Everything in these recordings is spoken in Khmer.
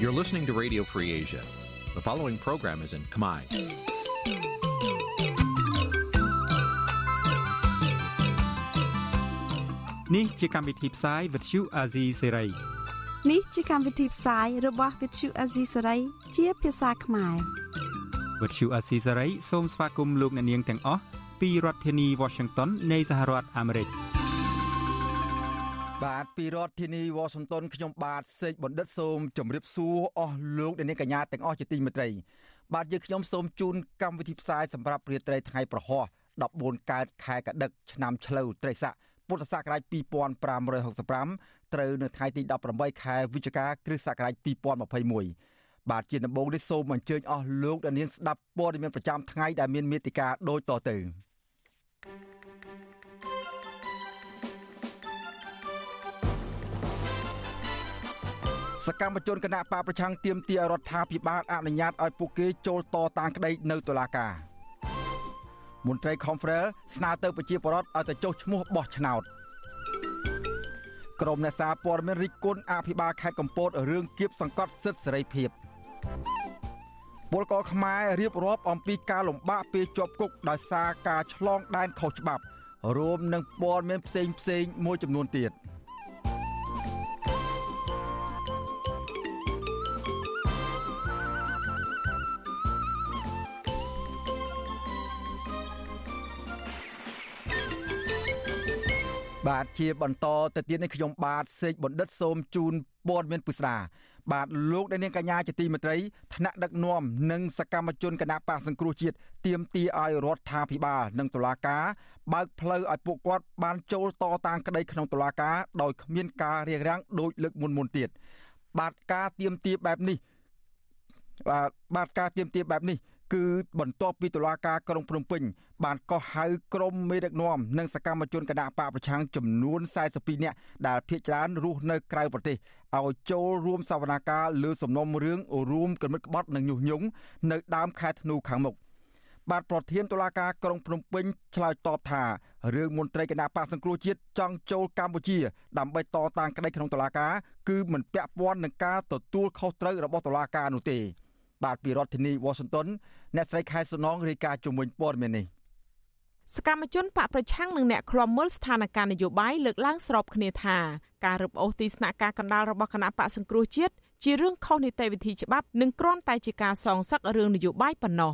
You're listening to Radio Free Asia. The following program is in Khmer. នេះជាកម្មវិធីផ្សាយ Vuthu Azizi Serai នេះជាកម្មវិធីផ្សាយរបស់ Vuthu Azizi Serai ជាភាសាខ្មែរ Vuthu Azizi Serai សូមស្វាគមន៍លោកអ្នកនាងទាំងអស់ពីរដ្ឋធានី Washington នៃសហរដ្ឋអាមេរិក។ បាទពីរដ្ឋធានីវ៉ាស៊ីនតោនខ្ញុំបាទសេកបណ្ឌិតសូមជម្រាបសួរអស់លោកអ្នកនាងកញ្ញាទាំងអស់ជាទីមេត្រី បាទយើងខ្ញុំសូមជូនកម្មវិធីផ្សាយសម្រាប់រាត្រីថ្ងៃប្រហោះ14កើតខែកដិកឆ្នាំឆ្លូវត្រីស័កពុទ្ធសករាជ2565ត្រូវនៅថ្ងៃទី18ខែវិច្ឆិកាគ្រិស្តសករាជ2021បាទជាដំបូងនេះសូមអញ្ជើញអស់លោកអ្នកនាងស្ដាប់ព័ត៌មានប្រចាំថ្ងៃដែលមានមេតិការដូចតទៅ សកម្មជនគណៈបកប្រឆាំងទាមទាររដ្ឋាភិបាលអនុញ្ញាតឲ្យពួកគេចូលតតាំងក្តីនៅតុលាការមន្ត្រី Confrel ស្នើទៅប្រជាពលរដ្ឋឲ្យទៅចុះឈ្មោះបោះឆ្នោតក្រមអ្នកសារព័ត៌មានរិះគន់អភិបាលខេត្តកំពតរឿងគៀបសង្កត់សិទ្ធិសេរីភាពពលករខ្មែររៀបរាប់អំពីការលំបាកពេលជាប់គុកដោយសារការឆ្លងដែនខុសច្បាប់រួមនឹងព័ត៌មានផ្សេងផ្សេងមួយចំនួនទៀត។ បាទជាបន្តទៅទៀតនេះខ្ញុំបាទសេកបណ្ឌិតសូមជូនព័ត៌មានពិស្ដាបាទលោកអ្នកនាងកញ្ញាជាទីមេត្រីថ្នាក់ដឹកនាំនិងសកម្មជនគណៈបកសង្គ្រោះជាតិទៀមទីឲ្យរដ្ឋាភិបាលនិងតុលាការបើកផ្លូវឲ្យពួកគាត់បានចូលតតាំងក្តីក្នុងតុលាការដោយគ្មានការរារាំងដោយលើកមុនមុនទៀតបាទការទៀមទីបែបនេះបាទបាទការទៀមទីបែបនេះ គឺបន្ទាប់ពីតុលាការក្រុងភ្នំពេញ បានកោះហៅក្រុមមេដឹកនាំនិងសកម្មជនគណៈបកប្រឆាំងចំនួន42នាក់ដែលភ ieck ច្រើនរស់នៅក្រៅប្រទេសឲ្យចូលរួមសវនាការលើសំណុំរឿងរួមគំនិតក្បត់និងញុះញង់នៅដើមខែធ្នូខាងមុខបាទប្រធានតុលាការក្រុងភ្នំពេញឆ្លើយតបថារឿងមន្ត្រីគណៈបកសង្គ្រោះជាតិចង់ចូលកម្ពុជា ដើម្បីតតាំងក្តីក្នុងតុលាការគឺមិនពាក់ព័ន្ធនឹងការទទួលខុសត្រូវរបស់តុលាការនោះទេ បាទពីរដ្ឋធានី Washington អ្នកស្រីខែសុណងរាយការណ៍ជំនួយព័ត៌មាននេះសកម្មជនបកប្រឆាំងនិងអ្នកឃ្លាំមើលស្ថានភាពនយោបាយលើកឡើងស្របគ្នាថាការរឹបអូសទីស្នាក់ការកណ្ដាលរបស់គណៈបកសង្គ្រោះជាតិជារឿងខុសនីតិវិធីច្បាប់និងគ្រាន់តែជាការសងសឹករឿងនយោបាយប៉ុណ្ណោះ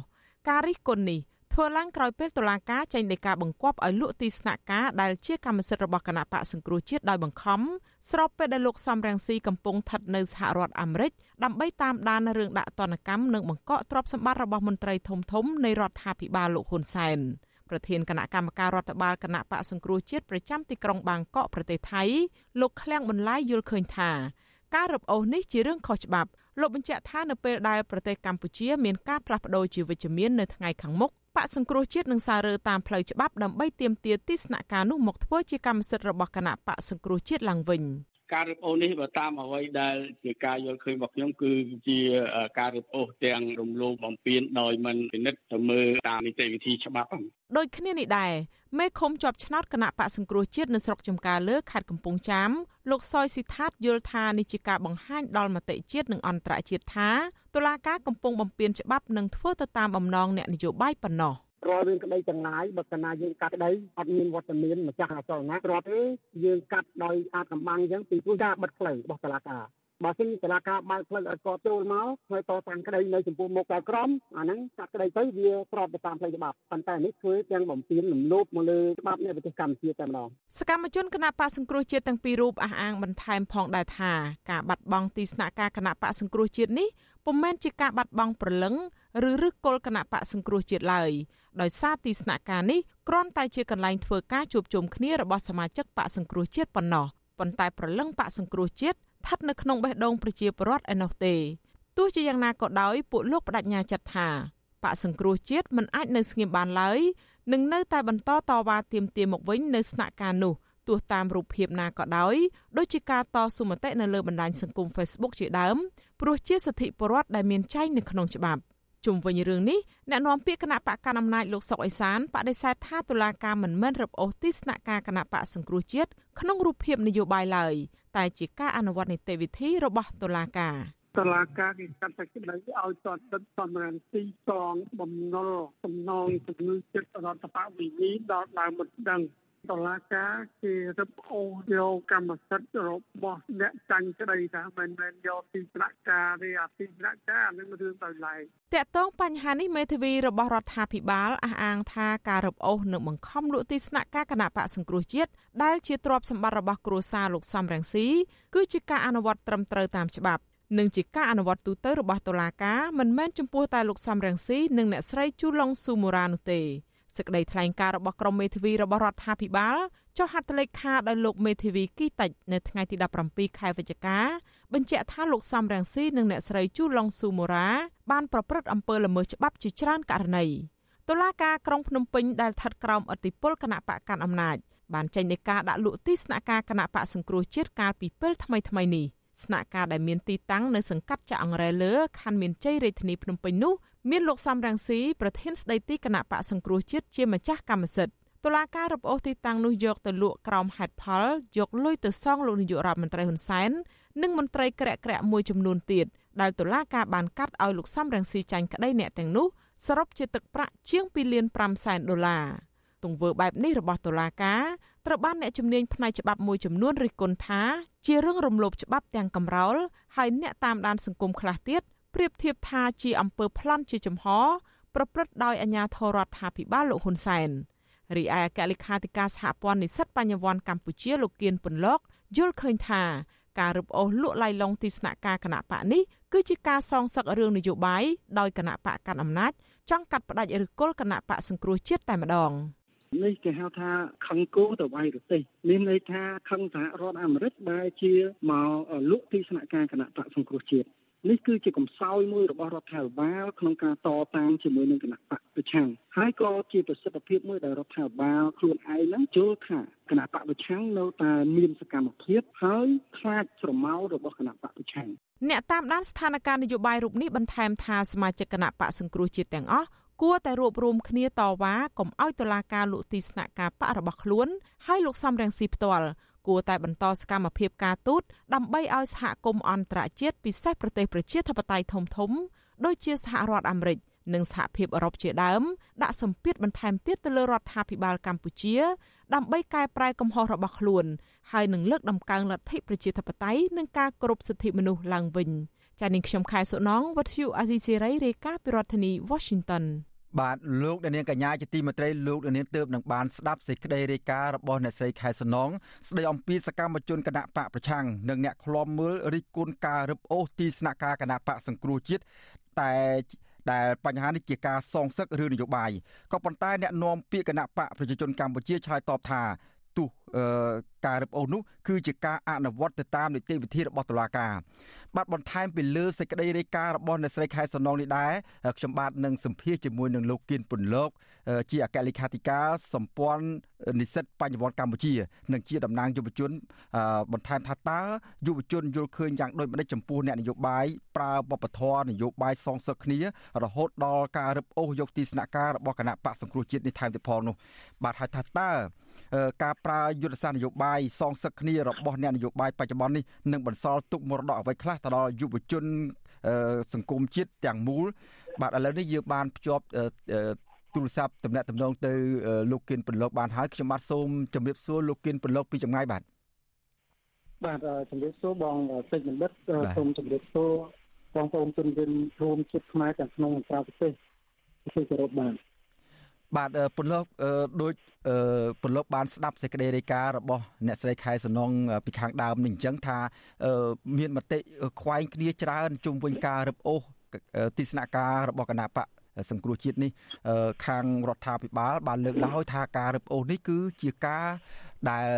ការរិះគន់នេះ ធ្វើឡើងក្រោយពេលតុលាការចេញដីកាបង្គាប់ឲ្យលក់ទីស្នាក់ការដែលជាកម្មសិទ្ធិរបស់គណៈបកសង្គ្រោះជាតិដោយបង្ខំស្របពេលដែលលោកសំរងស៊ីកំពុងស្ថិតនៅសហរដ្ឋអាមេរិកដើម្បីតាមដានរឿងដាក់ទណ្ឌកម្មនិងបង្កក់ទ្រព្យសម្បត្តិរបស់មន្ត្រីធំធំនៃរដ្ឋាភិបាលលោកហ៊ុនសែនប្រធានគណៈកម្មការរដ្ឋបាលគណៈបកសង្គ្រោះជាតិប្រចាំទីក្រុងបាងកកប្រទេសថៃលោកឃ្លាំងបន្លាយយល់ឃើញថាការរឹបអូសនេះជារឿងខុសច្បាប់លោកបញ្ជាក់ថានៅពេលដែលប្រទេសកម្ពុជាមានការផ្លាស់ប្តូរជាវិជ្ជមាននៅថ្ងៃខាងមុខ បកសង្គ្រោះជាតិនឹងសាររើតាមផ្លូវច្បាប់ដើម្បីទាមទារទីស្នាក់ការនោះមកធ្វើជាកម្មសិទ្ធិរបស់គណៈបកសង្គ្រោះជាតិឡើងវិញ ការរឹបអូសនេះបើតាមអ្វីដែលជាការយល់ឃើញរបស់ខ្ញុំគឺជាការរឹបអូសទាំងរំលោភបំពានដោយមិនពិនិត្យទៅមើលតាមនីតិវិធីច្បាប់ដូចគ្នានេះដែរមេឃុំជាប់ឆ្នោតគណៈបកសង្គ្រោះជាតិនៅស្រុកចំការលើខេត្តកំពង់ចាមលោកសយស៊ីថាតយល់ថានេះជាការបង្ហាញដល់មតិជាតិនិងអន្តរជាតិថាតុលាការកំពុងបំពានច្បាប់និងធ្វើទៅតាមបំណងអ្នកនយោបាយប៉ុណ្ណោះ រាល់រឿងក្តីទាំងឡាយបើកាលណាយើងកាត់ក្តីអត់មានវត្តមានម្ចាស់អចលណាគ្រាន់ទេយើងកាត់ដោយអាចកំបាំងអញ្ចឹងពីព្រោះការបិទផ្លូវរបស់តុលាការបើសិនតឡាការបើកផ្លូវឲ្យគាត់ចូលមកហើយតតាំងក្តីនៅចំពោះមុខដល់ក្រមអាហ្នឹងកាត់ក្តីទៅវាស្របទៅតាមផ្លូវច្បាប់ប៉ុន្តែនេះធ្វើទាំងបំពេញលំលោភមកលើច្បាប់នៃប្រទេសកម្ពុជាតែម្ដងសកម្មជនគណៈបកសង្គ្រោះជាតិទាំងពីររូបអះអាងបន្ថែមផងដែរថាការបាត់បង់ទីស្នាក់ការគណៈបកសង្គ្រោះជាតិនេះពុំមែនជាការបាត់បង់ព្រលឹងឬឫសគល់គណៈបកសង្គ្រោះជាតិឡើយ ដោយសារទីស្នាក់ការនេះគ្រាន់តែជាកន្លែងធ្វើការជួបជុំគ្នារបស់សមាជិកបកសង្គ្រោះជាតិប៉ុណ្ណោះប៉ុន្តែព្រលឹងបកសង្គ្រោះជាតិស្ថិតនៅក្នុងបេះដូងប្រជាពលរដ្ឋឯណោះទេទោះជាយ៉ាងណាក៏ដោយពួកលោកបដិញ្ញាចិត្តថាបកសង្គ្រោះជាតិមិនអាចនៅស្ងៀមបានឡើយនឹងនៅតែបន្តតវ៉ាទាមទារមកវិញនៅស្នាក់ការនោះទោះតាមរូបភាពណាក៏ដោយដូចជាការតស៊ូមតិនៅលើបណ្ដាញសង្គម Facebook ជាដើមព្រោះជាសិទ្ធិពលរដ្ឋដែលមានចែងនៅក្នុងច្បាប់ ជុំវិញរឿងនេះអ្នកនាំពាក្យគណៈបកកណ្ដាលអំណាចលោកសុកអេសានបដិសេធថាតុលាការមិនមែនរឹបអូសទីស្នាក់ការគណៈបកសង្គ្រោះជាតិក្នុងរូបភាពនយោបាយឡើយតែជាការអនុវត្តនីតិវិធីរបស់តុលាការតឡាការគេកាត់តែក្តីឲ្យតតសំរានទីសងបំណុលសំណងជំងឺចិត្តរដ្ឋបវិនីដល់ដើមមិនដឹង តឡាការគេរឹបអូសយកកម្មសិទ្ធិរបស់អ្នកចាញ់ក្តីថាមិនមែនយកទីស្នាក់ការទេអាទីស្នាក់ការនឹងរឿងទៅឡែងតកតងបញ្ហានេះមេធាវីរបស់រដ្ឋាភិបាលអះអាងថាការរឹបអូសនឹងបង្ខំលក់ទីស្នាក់ការគណៈបកសង្គ្រោះជាតិដែលជាទ្រព្យសម្បត្តិរបស់គ្រួសារលោកសំរងស៊ីគឺជាការអនុវត្តត្រឹមត្រូវតាមច្បាប់និងជាការអនុវត្តទូទៅរបស់តុលាការមិនមែនចំពោះតែលោកសំរងស៊ីនិងអ្នកស្រីជូឡុងស៊ូមូរ៉ានោះទេ សេចក្តីថ្លែងការណ៍របស់ក្រុមមេធាវីរបស់រដ្ឋាភិបាលចុះហត្ថលេខាដោយលោកមេធាវីគីតិចនៅថ្ងៃទី17ខែវិច្ឆិកាបញ្ជាក់ថាលោកសំរងស៊ីនិងអ្នកស្រីជូឡុងស៊ូមូរ៉ាបានប្រព្រឹត្តអំពើល្មើសច្បាប់ជាច្រើនករណីតុលាការក្រុងភ្នំពេញដែលស្ថិតក្រោមអធិបុលគណៈបកកាន់អំណាចបានចេញនៃការដាក់លក់ទីស្នាក់ការគណៈបកសង្គ្រោះជាតិកាលពីពេលថ្មីៗនេះស្នាក់ការដែលមានទីតាំងនៅសង្កាត់ចាក់អង្រែលើខណ្ឌមានជ័យរាជធានីភ្នំពេញនោះ មានលោកសំរងស៊ីប្រធានស្ដីទីគណៈបកសង្គ្រោះជាតិជាម្ចាស់កម្មសិទ្ធិតុលាការរំអូសទីតាំងនោះយកទៅលក់ក្រោមហេតុផលយកលុយទៅសងលោកនាយករដ្ឋមន្ត្រីហ៊ុនសែននិងមន្ត្រីក្រាក់ក្រាក់មួយចំនួនទៀតដែលតុលាការបានកាត់ឲ្យលោកសំរងស៊ីចាញ់ក្តីអ្នកទាំងនោះសរុបជាទឹកប្រាក់ជាង2លាន5សែនដុល្លារទង្វើបែបនេះរបស់តុលាការត្រូវបានអ្នកជំនាញផ្នែកច្បាប់មួយចំនួនរិះគន់ថា ជារឿងរំលោភច្បាប់ទាំងកំរោលហើយអ្នកតាមដានសង្គមខ្លះទៀត ប្រៀបធៀបថាជាអំពើប្លន់ជាចំហ ប្រព្រឹត្តដោយអាជ្ញាធររដ្ឋាភិបាលលោកហ៊ុនសែនរីឯអគ្គលេខាធិការសហព័ន្ធនិស្សិតបញ្ញវន្តកម្ពុជាលោកគៀនពន្លកយល់ឃើញថាការរឹបអូសលក់ឡៃឡុងទីស្នាក់ការគណៈបកនេះគឺជាការសងសឹករឿងនយោបាយដោយគណៈបកកាន់អំណាចចង់កាត់ផ្តាច់ឬគល់គណៈបកសង្គ្រោះជាតិតែម្ដងនេះគេហៅថាខឹងគោទៅវាយរទេសមានន័យថាខឹងសហរដ្ឋអាមេរិកដែលជាមកលក់ទីស្នាក់ការគណៈបកសង្គ្រោះជាតិ នេះគឺជាកំសោយមួយរបស់រដ្ឋាភិបាលក្នុងការតតាំងជាមួយនឹងគណៈបកប្រឆាំងហើយក៏ជាប្រសិទ្ធភាពមួយដែលរដ្ឋាភិបាលខ្លួនឯងហ្នឹងចូលថាគណៈបកប្រឆាំងនៅតែមានសកម្មភាពហើយខ្លាចស្រមោលរបស់គណៈបកប្រឆាំងអ្នកតាមដានស្ថានភាពនយោបាយរូបនេះបន្ថែមថាសមាជិកគណៈបកសង្គ្រោះជាតិទាំងអស់គួរតែរួបរวมគ្នាតវ៉ាកុំឲ្យតុលាការលក់ទីស្នាក់ការបករបស់ខ្លួន ហើយលោកសំរងស៊ីផ្ទាល់ គួរតែបន្តសកម្មភាពការទូតដើម្បីឲ្យសហគមន៍អន្តរជាតិពិសេសប្រទេសប្រជាធិបតេយ្យធំធំដូចជាសហរដ្ឋអាមេរិកនិងសហភាពអឺរ៉ុបជាដើមដាក់សម្ពាធបន្ថែមទៀតទៅលើរដ្ឋាភិបាលកម្ពុជា ដើម្បីកែប្រែកំហុសរបស់ខ្លួនហើយនឹងលើកដំកើងលទ្ធិប្រជាធិបតេយ្យនិងការគោរពសិទ្ធិមនុស្សឡើងវិញចា៎នាងខ្ញុំខែសុណងវັດឈូអាស៊ីសេរីរាយការណ៍ពីរដ្ឋធានី Washington បាទលោកអ្នកនាងកញ្ញាជាទីមេត្រីលោកអ្នកនាងទើបនឹងបានស្ដាប់សេចក្តីរាយការណ៍របស់អ្នកស្រីខែសំណងស្ដីអំពីសកម្មជនគណៈបកប្រឆាំងនិងអ្នកឃ្លាំមើលរិះគន់ការរឹបអូសទីស្នាក់ការគណៈបកសង្គ្រោះជាតិតែដែលបញ្ហានេះជាការសងសឹកឬនយោបាយក៏ប៉ុន្តែអ្នកនាំពាក្យគណៈបកប្រជាជនកម្ពុជាឆ្លើយតបថា ទោះការរឹបអូសនោះគឺជាការអនុវត្តទៅតាមនីតិវិធីរបស់តុលាការបាទបន្ថែមពីលើសេចក្តីរាយការណ៍របស់អ្នកស្រីខែសំណងនេះដែរខ្ញុំបាទនឹងសម្ភាសជាមួយនឹងលោកគៀនពុនលោកជាអគ្គលេខាធិការសម្ព័ន្ធនិស្សិតបញ្ញវន្តកម្ពុជា និងជាតំណាងយុវជន បន្ថែមថាតើយុវជនយល់ឃើញយ៉ាងដូចម្តេចចំពោះអ្នកនយោបាយប្រើបបធរនយោបាយសងសឹកគ្នា រហូតដល់ការរឹបអូសយកទីស្នាក់ការរបស់គណៈបកសង្គ្រោះជាតិនេះថែមទៀតផងនោះបាទហើយថាតើ ការប្រើយុទ្ធសាស្ត្រនយោបាយសងសឹកគ្នារបស់អ្នកនយោបាយបច្ចុប្បន្ននេះនឹងបន្សល់ទុកមរតកអ្វីខ្លះទៅដល់យុវជនសង្គមជាតិទាំងមូល បាទឥឡូវនេះយើងបានភ្ជាប់ទូរស័ព្ទតំណាក់តំណងទៅលោកគិនពន្លកបានហើយខ្ញុំបាទសូមជម្រាបសួរលោកគិនពន្លកពីចម្ងាយបាទបាទជម្រាបសួរបងសេចបណ្ឌិតសូមជម្រាបសួរបងប្អូនជនជាតិរួមជាតិខ្មែរទាំងក្នុងនិងក្រៅប្រទេសគឺគោរពបាទ បាទពន្លកដូចពន្លកបានស្ដាប់សេចក្តីរាយការណ៍របស់អ្នកស្រីខែសំណងពីខាងដើមនេះអញ្ចឹងថាមានមតិខ្វែងគ្នាច្រើនជុំវិញការរឹបអូសទីស្នាក់ការរបស់គណៈបកសង្គ្រោះជាតិនេះខាងរដ្ឋាភិបាលបានលើកឡើងហើយថាការរឹបអូសនេះគឺជាការ ដែល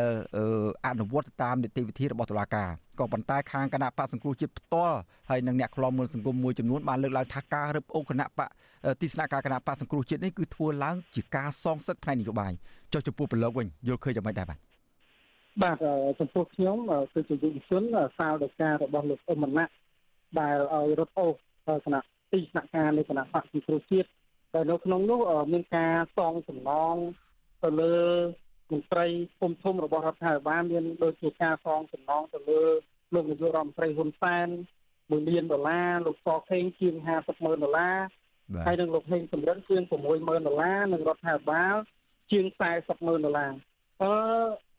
អនុវត្តតាមនីតិវិធីរបស់តុលាការក៏ប៉ុន្តែខាងគណៈបកសង្គ្រោះជាតិផ្ទាល់ហើយនិងអ្នកខ្លំមើលសង្គមមួយចំនួនបានលើកឡើងថាការរឹបអូសគណៈបកទីស្នាក់ការគណៈបកសង្គ្រោះជាតិនេះគឺធ្វើឡើងជាការសងសឹកផ្នែកនយោបាយចុះចំពោះប្រឡូកវិញយល់ឃើញយ៉ាងម៉េចដែរបាទបាទចំពោះខ្ញុំគឺជាយុវជនសាលដោយការរបស់លោកអ៊ុំមណៈដែលឲ្យរត់អូសគណៈទីស្នាក់ការនៃគណៈបកសង្គ្រោះជាតិតែនៅក្នុងនោះមានការសងសំណងទៅលើ មន្ត្រីគុំធំរបស់រដ្ឋាភិបាលមានដូចជាការសងសំណងទៅលើលោកនាយករដ្ឋមន្ត្រីហ៊ុនសែន1លានដុល្លារលោកសខេងជាង50ម៉ឺនដុល្លារហើយនឹងលោកហេងសំរិនជាង6ម៉ឺនដុល្លារនិងរដ្ឋាភិបាលជាង40ម៉ឺនដុល្លារអឺ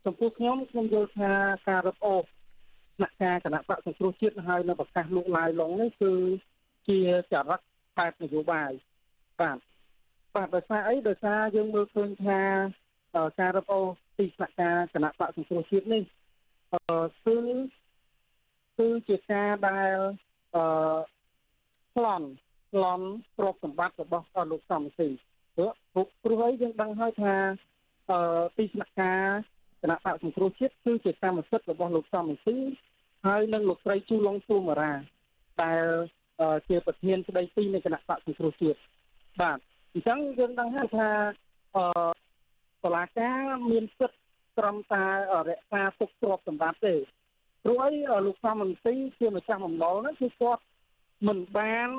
ចំពោះខ្ញុំខ្ញុំយល់ថាការរឹបអូសស្នាក់ការគណៈបកសង្គ្រោះជាតិហើយនៅប្រកាសលោកឡាយឡុងនេះគឺជាចរិតបែបនយោបាយបាទបាទដោយសារអីដោយសារយើងមើលឃើញថា ការរឹបអូសទីស្នាក់ការគណៈបកសង្គ្រោះជាតិនេះអឺគឺគឺជាការដែលអឺប្លន់ប្លន់ទ្រព្យសម្បត្តិរបស់លោកសំស៊ីព្រោះព្រោះអីយើងដឹងហើយថាអឺទីស្នាក់ការគណៈបកសង្គ្រោះជាតិគឺជាកម្មសិទ្ធិរបស់លោកសំស៊ីហើយនិងលោកស្រីជូឡុងស៊ូមារ៉ាដែលជាប្រធានស្ដីទីនៃគណៈបកសង្គ្រោះជាតិបាទអញ្ចឹងយើងដឹងហើយថាអឺ តឡាការមានសិទ្ធិត្រឹមតែរក្សាទុកទ្រព្យសម្បត្តិទេព្រោះអីលោកសំមន្ត្រីជាម្ចាស់បំណុលហ្នឹងគឺគាត់មិនបាន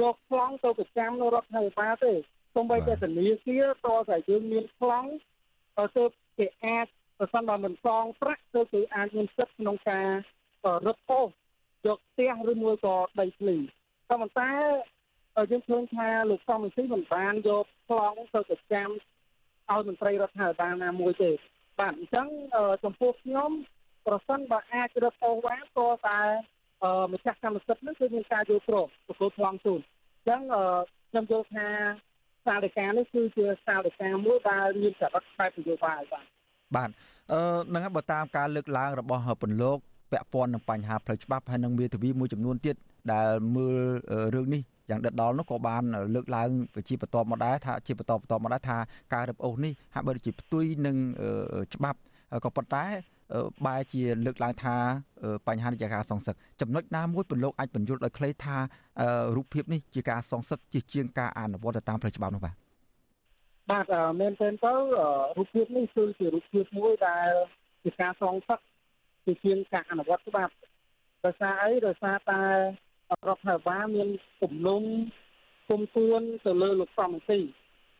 យកខ្លងទៅប្រចាំនៅរដ្ឋាភិបាលទេសូម្បីតែធនាគារតើតែយើងមានខ្លងទៅគេអាចប្រសិនបើមិនសងប្រាក់ទៅគេអាចមានសិទ្ធិក្នុងការរឹបអូសយកផ្ទះឬមួយក៏ដីធ្លីក៏ប៉ុន្តែយើងឃើញថាលោកសំមន្ត្រីមិនបានយកខ្លងទៅប្រចាំ ឲ្យមន្ត្រីរដ្ឋាភិបាលណាមួយទេបាទអញ្ចឹងចំពោះខ្ញុំប្រសិនបើអាចរឹបអូសបានក៏តែម្ចាស់កម្មសិទ្ធិនឹងគឺមានការយល់ព្រមទទួលថ្លង់ជូនអញ្ចឹងខ្ញុំយល់ថាសាលការនេះគឺជាសាលការមួយដែលមានចរិតបែបនយោបាយបាទបាទអឺនឹងបើតាមការលើកឡើងរបស់ពន្លកពាក់ព័ន្ធនឹងបញ្ហាផ្លូវច្បាប់ហើយនឹងមេធាវីមួយចំនួនទៀតដែលមើលរឿងនេះ យ៉ាងដិតដល់នោះក៏បានលើកឡើងជាបន្តមកដែរថាជាបន្តបន្តមកដែរថាការរឹបអូសនេះហាក់បីជាផ្ទុយនឹងច្បាប់ក៏ប៉ុន្តែបែរជាលើកឡើងថាបញ្ហានេះជាការសងសឹកចំណុចណាមួយពន្លកអាចបញ្យល់ដោយខ្លីថារូបភាពនេះជាការសងសឹកជាជាងការអនុវត្តតាមផ្លូវច្បាប់នោះបាទបាទមែនទែនទៅរូបភាពនេះគឺជារូបភាពមួយដែលជាការសងសឹកជាជាងការអនុវត្តច្បាប់ដោយសារអីដោយសារតែ រដ្ឋាភិបាលមានគំនុំគុំទួនទៅលើលោកសំស៊ី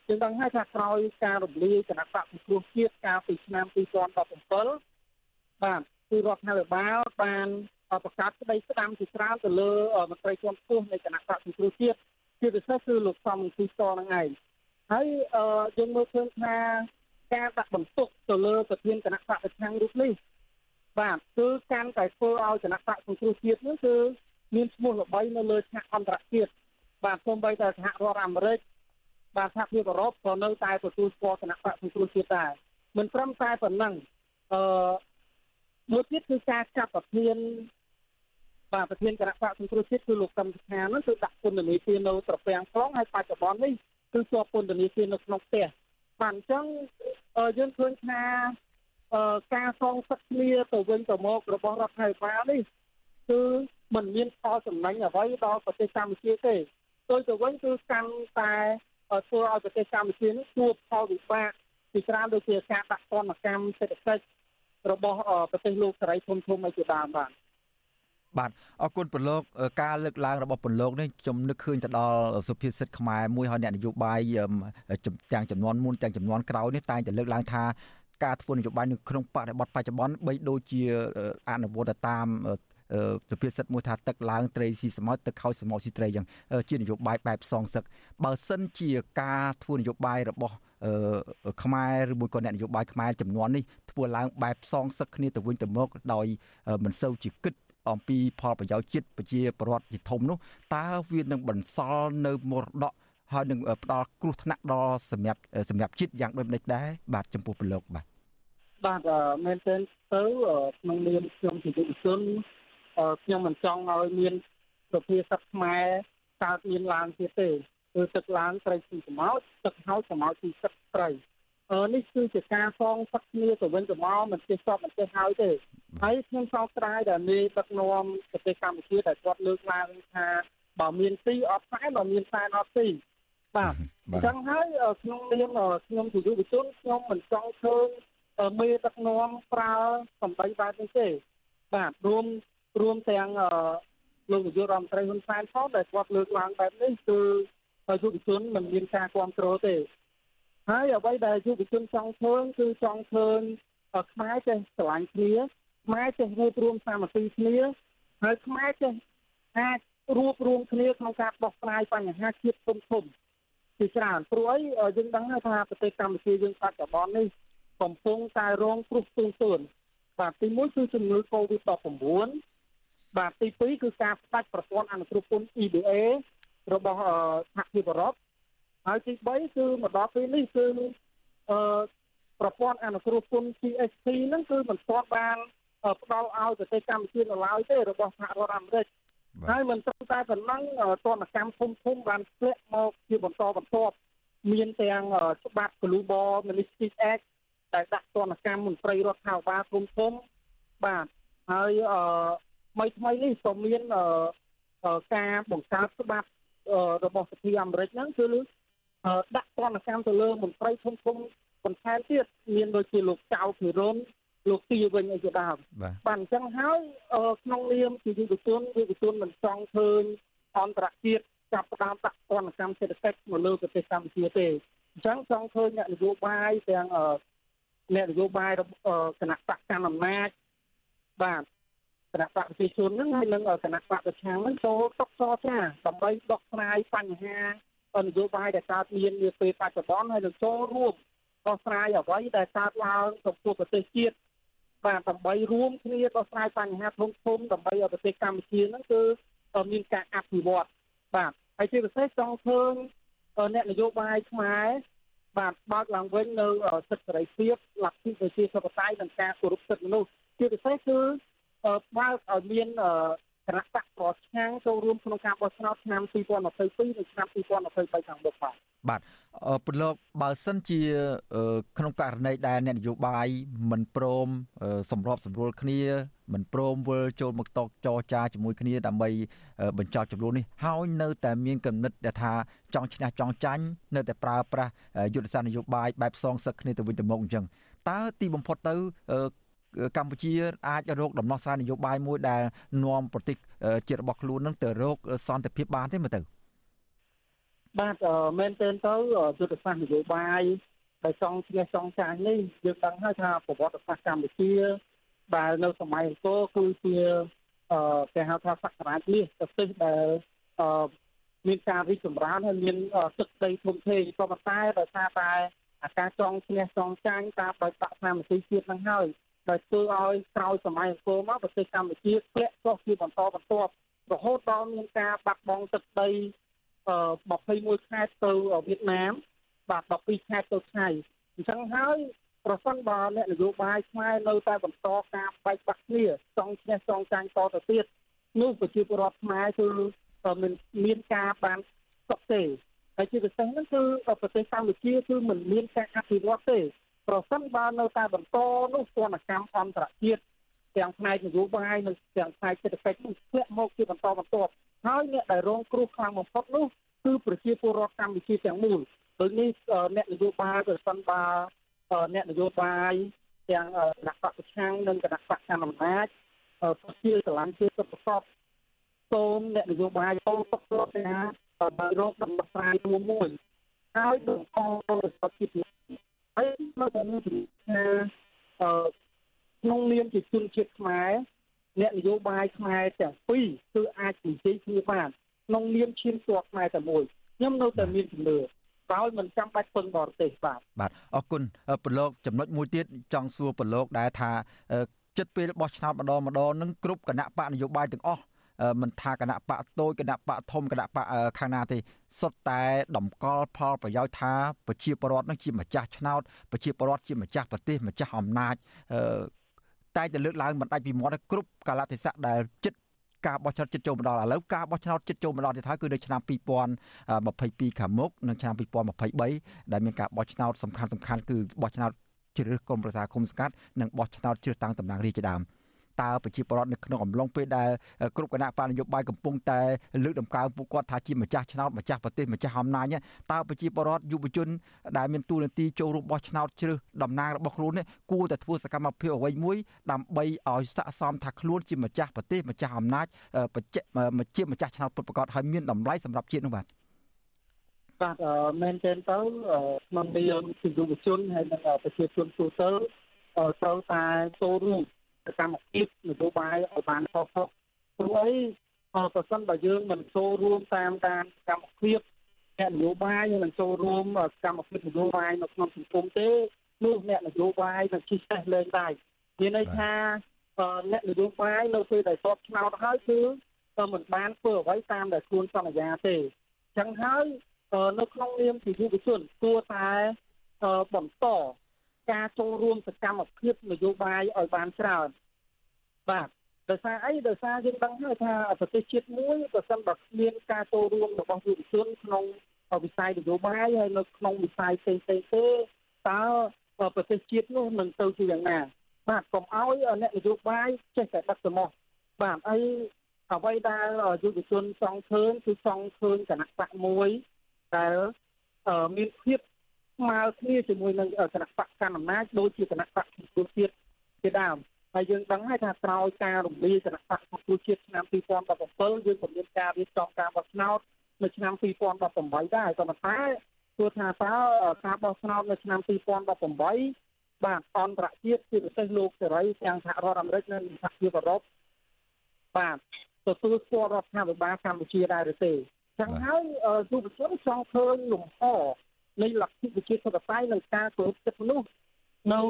យើងដឹងហើយថាក្រោយការរំលាយគណៈបកសង្គ្រោះជាតិកាលពីឆ្នាំ2017បាទគឺរដ្ឋាភិបាលបានប្រកាសក្តីស្ដាំជាច្រើនទៅលើមន្ត្រីជាន់ខ្ពស់នៃគណៈបកសង្គ្រោះជាតិជាពិសេសគឺលោកសំស៊ីសនឹងឯងហើយយើងមើលឃើញថាការដាក់បន្ទុកទៅលើប្រធានគណៈបកប្រឆាំងរូបនេះបាទគឺកាន់តែធ្វើឲ្យគណៈបកសង្គ្រោះជាតិនេះគឺ មានឈ្មោះល្បីនៅលើឆាកអន្តរជាតិបាទសូម្បីតែសហរដ្ឋអាមេរិកបាទសហភាពអឺរ៉ុបក៏នៅតែទទួលស្គាល់គណៈបកសង្គ្រោះជាតិដែរមិនត្រឹមតែប៉ុណ្ណឹងអឺមួយទៀតគឺការចាប់ប្រធានបាទប្រធានគណៈបកសង្គ្រោះជាតិគឺលោកកឹមសុខានោះគឺដាក់ពន្ធនាគារនៅត្រពាំងខ្លងហើយបច្ចុប្បន្ននេះគឺជាប់ពន្ធនាគារនៅក្នុងផ្ទះបាទអញ្ចឹងយើងឃើញថាការសងសឹកគ្នាទៅវិញទៅមករបស់រដ្ឋាភិបាលនេះគឺ มันមានផលចំណេញអ្វីដល់ប្រទេសកម្ពុជាទេទៅទៅវិញគឺកាន់តែធ្វើឲ្យប្រទេសកម្ពុជានេះជួបផលវិបាកពីច្រើនដូចជាការដាក់ទណ្ឌកម្មសេដ្ឋកិច្ចរបស់ប្រទេសលោកសេរីធំធំឲ្យជាដើមបាទបាទអរគុណពលលោកការលើកឡើងរបស់ពលលោកនេះខ្ញុំនឹកឃើញទៅដល់សុភាសិតខ្មែរមួយហើយអ្នកនយោបាយទាំងចំនួនមុនទាំងចំនួនក្រោយនេះតែងតែលើកឡើងថាការធ្វើនយោបាយនៅក្នុងបរិបទបច្ចុប្បន្នបីដូចជាអនុវត្តតាម សុភាសិតមួយថាទឹកឡើងត្រីស៊ីសមុទ្រទឹកខូចសមុទ្រស៊ីត្រីយ៉ាងជានយោបាយបែបសងសឹកបើសិនជាការធ្វើនយោបាយរបស់ខ្មែរឬមួយក៏អ្នកនយោបាយខ្មែរចំនួននេះធ្វើឡើងបែបសងសឹកគ្នាទៅវិញទៅមកដោយមិនសូវជាគិតអំពីផលប្រយោជន៍ជាតិប្រជាពលរដ្ឋជាធំនោះតើវានឹងបន្សល់នៅមរតកហើយនឹងផ្ដល់គ្រោះថ្នាក់ដល់សម្រាប់សម្រាប់ជាតិយ៉ាងដូចម្ដេចដែរបាទចំពោះប្រឡូកបាទបាទមែនទែនទៅក្នុងនាមខ្ញុំជាយុវជន ខ្ញុំមិនចង់ឲ្យមានសុភាសិតខ្មែរកើតមានឡើងទៀតទេគឺទឹកឡើងត្រីស៊ីសមុទ្រទឹកហោចសមុទ្រស៊ីទឹកត្រីអឺនេះគឺជាការសងសឹកគ្នាទៅវិញទៅមកមិនចេះសពមិនចេះហើយទេហើយខ្ញុំសោកស្ដាយដែលមេដឹកនាំប្រទេសកម្ពុជាដែលគាត់លើកឡើងថាបើមានទីអត់ខ្សែបើមានខ្សែអត់ទីបាទអញ្ចឹងហើយក្នុងនាមខ្ញុំជាយុវជនខ្ញុំមិនចង់ឃើញមេដឹកនាំប្រើសម្ដីបែបនេះទេបាទរួម រួមទាំងលោកនាយករដ្ឋមន្ត្រីហ៊ុនសែនផងដែលគាត់លើកឡើងបែបនេះគឺយុវជនមិនមានការគ្រប់គ្រងទេហើយអ្វីដែលយុវជនចង់ឃើញគឺចង់ឃើញខ្មែរចេះស្រឡាញ់គ្នាខ្មែរចេះរួបរวมសាមគ្គីគ្នាហើយខ្មែរចេះ អាចរួបរวมគ្នាក្នុងការដោះស្រាយបញ្ហាជាតិធំធំជាច្រើនព្រោះអីយើងដឹងថាប្រទេសកម្ពុជាយើងបច្ចុប្បន្ននេះកំពុងតែរងគ្រោះទូទួនបាទទី1គឺជំងឺ Covid-19 បាទទី2គឺការផ្ដាច់ប្រព័ន្ធអនុគ្រោះពន្ធ EBA របស់សហភាពអឺរ៉ុបហើយទី3គឺមកដល់ពេលនេះគឺអឺប្រព័ន្ធអនុគ្រោះពន្ធ GSP ហ្នឹងគឺមិនទាន់បានផ្ដល់ឲ្យប្រទេសកម្ពុជានៅឡើយទេរបស់សហរដ្ឋអាមេរិកហើយមិនត្រឹមតែប៉ុណ្ណឹងទណ្ឌកម្មធំធំបានធ្លាក់មកជាបន្តបន្ទាប់មានទាំងច្បាប់ Global Magnitsky Act ដែលដាក់ទណ្ឌកម្មមន្ត្រីរដ្ឋាភិបាលធំធំបាទហើយអឺ ថ្មីថ្មីនេះក៏មានការបង្កើតច្បាប់របស់សភាអាមេរិកហ្នឹងគឺដាក់ទណ្ឌកម្មទៅលើមន្ត្រីធំធំបន្ថែមទៀតមានដូចជាលោកចៅភិរុនលោកទីវិញអីជាដើមបាទអញ្ចឹងហើយក្នុងនាមជាយុវជនយុវជនមិនចង់ឃើញអន្តរជាតិចាប់ផ្ដើមដាក់ទណ្ឌកម្មសេដ្ឋកិច្ចមកលើប្រទេសកម្ពុជាទេអញ្ចឹងចង់ឃើញអ្នកនយោបាយទាំងអ្នកនយោបាយគណៈបកកណ្ដាលអំណាចបាទ គណៈបកប្រជាជនហ្នឹងហើយនឹងគណៈបកប្រឆាំងហ្នឹងចូលតុកចរចាដើម្បីដោះស្រាយបញ្ហានយោបាយដែលកើតមាននាពេលបច្ចុប្បន្នហើយនឹងចូលរួមដោះស្រាយអ្វីដែលកើតឡើងចំពោះប្រទេសជាតិបាទដើម្បីរួមគ្នាដោះស្រាយបញ្ហាធំធំដើម្បីឲ្យប្រទេសកម្ពុជាហ្នឹងគឺមានការអភិវឌ្ឍបាទហើយជាពិសេសចង់ឃើញអ្នកនយោបាយខ្មែរបាទបើកឡើងវិញនៅសិទ្ធិសេរីភាពលទ្ធិប្រជាធិបតេយ្យនិងការគោរពសិទ្ធិមនុស្សជាពិសេសគឺ បើកឲ្យមានគណៈបកប្រឆាំងចូលរួមក្នុងការបោះឆ្នោតឆ្នាំ2022និងឆ្នាំ2023ខាងមុខបាទបាទពលលោកបើសិនជាក្នុងករណីដែលអ្នកនយោបាយមិនព្រមសម្របសម្រួលគ្នាមិនព្រមវិលចូលមកតកចរចាជាមួយគ្នាដើម្បីបញ្ចប់ចំនួននេះហើយនៅតែមានគំនិតដែលថាចង់ឈ្នះចង់ចាញ់នៅតែប្រើប្រាស់យុទ្ធសាស្ត្រនយោបាយបែបសងសឹកគ្នាទៅវិញទៅមកអញ្ចឹងតើទីបំផុតទៅ កម្ពុជាអាចរកដំណោះស្រាយនយោបាយមួយដែលនាំប្រទេសជាតិរបស់ខ្លួននឹងទៅរកសន្តិភាពបានទេមើលទៅបាទមែនទែនទៅយុទ្ធសាស្ត្រនយោបាយដែលចង់ឈ្នះចង់ចាញ់នេះយើងដឹងហើយថាប្រវត្តិសាស្ត្រកម្ពុជាដែលនៅសម័យអង្គរគឺជាអឺគេហៅថាសក្ការៈនេះប្រទេសដែលអឺមានការរីកចម្រើនហើយមានទឹកដីធំធេងក៏ប៉ុន្តែដោយសារតែអាការចង់ឈ្នះចង់ចាញ់តាមដោយបាក់ស្នាមនីតិជាតិនឹងហើយ ដែលធ្វើឲ្យក្រោយសម័យអង្គរមកប្រទេសកម្ពុជាធ្លាក់ចុះជាបន្តបន្ទាប់រហូតដល់មានការបាត់បង់ទឹកដីអឺ21ខែទៅវៀតណាមបាទ12ខែទៅថៃអញ្ចឹងហើយប្រសិនបើអ្នកនយោបាយខ្មែរនៅតែបន្តការបែកបាក់គ្នាចង់ឈ្នះចង់ចាញ់តទៅទៀតនោះប្រជាពលរដ្ឋខ្មែរគឺមិនមានការបានសុខទេហើយជាពិសេសហ្នឹងគឺប្រទេសកម្ពុជាគឺមិនមានការអភិវឌ្ឍទេ ប្រសិនបើនៅតែបន្តនោះទណ្ឌកម្មអន្តរជាតិទាំងផ្នែកនយោបាយនិងទាំងផ្នែកសេដ្ឋកិច្ចនោះធ្លាក់មកជាបន្តបន្ទាប់ហើយអ្នកដែលរងគ្រោះខ្លាំងបំផុតនោះគឺប្រជាពលរដ្ឋកម្ពុជាទាំងមូលដូចនេះអ្នកនយោបាយប្រសិនបើអ្នកនយោបាយទាំងគណៈបកប្រឆាំងនិងគណៈបកកណ្ដាលអំណាចប្រជាស្រឡាញ់ជាសុខសពសូមអ្នកនយោបាយចូលទុកទៅណាបើរកដំណោះស្រាយរួមមួយហើយបង្កសុខភាព ហើយនៅតែមានជំនឿថាអឺក្នុងនាមជាជនជាតិខ្មែរអ្នកនយោបាយខ្មែរទាំងពីរគឺអាចនិយាយគ្នាបានក្នុងនាមឈានទ័ពខ្មែរតែមួយខ្ញុំនៅតែមានជំនឿដោយមិនចាំបាច់ពឹងបរទេសបាទបាទអរគុណប្រឡូកចំណុចមួយទៀតចង់សួរប្រឡូកដែរថាចិត្តពេលបោះឆ្នោតម្ដងម្ដងនឹងគ្រប់គណៈបកនយោបាយទាំងអស់ មិនថាគណៈបកតូចគណៈបកធំគណៈបកខាងណាទេសុទ្ធតែតម្កល់ផលប្រយោជន៍ថាប្រជាពលរដ្ឋនឹងជាម្ចាស់ឆ្នោតប្រជាពលរដ្ឋជាម្ចាស់ប្រទេសម្ចាស់អំណាចតែតែលើកឡើងមិនដាច់ពីមាត់គ្រប់កាលៈទេសៈដែលចិត្តការបោះឆ្នោតចិត្តចូលមកដល់ឥឡូវការបោះឆ្នោតចិត្តចូលមកដល់ទៀតហើយគឺនៅឆ្នាំ2022ខាងមុខនិងឆ្នាំ2023ដែលមានការបោះឆ្នោតសំខាន់សំខាន់គឺបោះឆ្នោតជ្រើសរើសក្រុមប្រឹក្សាគុំសង្កាត់និងបោះឆ្នោតជ្រើសតាំងតំណាងរាស្ត្រជាដើម តើប្រជាពលរដ្ឋនៅក្នុងអំឡុងពេលដែលគ្រប់គណៈបកនយោបាយកំពុងតែលើកតម្កើងពួកគាត់ថាជាម្ចាស់ឆ្នោតម្ចាស់ប្រទេសម្ចាស់អំណាចតើប្រជាពលរដ្ឋយុវជនដែលមានទូនាទីចូលរួមបោះឆ្នោតជ្រើសតំណាងរបស់ខ្លួននេះគួរតែធ្វើសកម្មភាពអ្វីមួយដើម្បីឲ្យស័ក្តិសមថាខ្លួនជាម្ចាស់ប្រទេសម្ចាស់អំណាចជាម្ចាស់ឆ្នោតពិតប្រាកដហើយមានតម្លៃសម្រាប់ជាតិនោះបាទបាទមែនទែនទៅក្នុងនាមជាយុវជនហើយនិងប្រជាជនទូទៅត្រូវតែចូលរួម សកម្មភាពនយោបាយឲ្យបានខុសៗព្រោះអីប្រសិនបើយើងមិនចូលរួមតាមតាមកម្មភាពអ្នកនយោបាយនឹងចូលរួមកម្មភាពនយោបាយនៅក្នុងសង្គមទេនោះអ្នកនយោបាយនឹងជិះចេះលេងដែរមានន័យថាអ្នកនយោបាយនៅពេលដែលសពឆ្នោតហើយគឺមិនបានធ្វើអ្វីតាមដែលខ្លួនសន្យាទេអញ្ចឹងហើយនៅក្នុងនាមជាយុវជនគួរតែបន្ត ការចូលរួមសកម្មភាពនយោបាយឲ្យបានច្រើនបាទដោយសារអីដោយសារយើងដឹងហើយថាប្រទេសជាតិមួយប្រសិនបើគ្មានការចូលរួមរបស់យុវជនក្នុងវិស័យនយោបាយហើយនៅក្នុងវិស័យផ្សេងៗទេតើប្រទេសជាតិនោះនឹងទៅជាយ៉ាងណា បាទកុំឲ្យអ្នកនយោបាយចេះតែដឹកទៅមកបាទអីអ្វីដែលយុវជនចង់ឃើញគឺចង់ឃើញគណៈបកមួយដែលមានភាព ស្មើគ្នាជាមួយនឹងគណៈបកកណ្ដាលអំណាចដូចជាគណៈបកប្រជាជាតិជាដើមហើយយើងដឹងហើយថាក្រោយការរំលាយគណៈបកប្រជាជាតិឆ្នាំ2017យើងក៏មានការរៀបចំការបោះឆ្នោតនៅឆ្នាំ2018ដែរក៏ប៉ុន្តែទោះថាតើការបោះឆ្នោតនៅឆ្នាំ2018បាទអន្តរជាតិជាពិសេសលោកសេរីទាំងសហរដ្ឋអាមេរិកនិងសហភាពអឺរ៉ុបបាទទទួលស្គាល់រដ្ឋាភិបាលកម្ពុជាដែរឬទេចឹងហើយយុវជនចង់ឃើញលំហ នៃលទ្ធិប្រជាធិបតេយ្យនៅការគោរពសិទ្ធិមនុស្សនៅ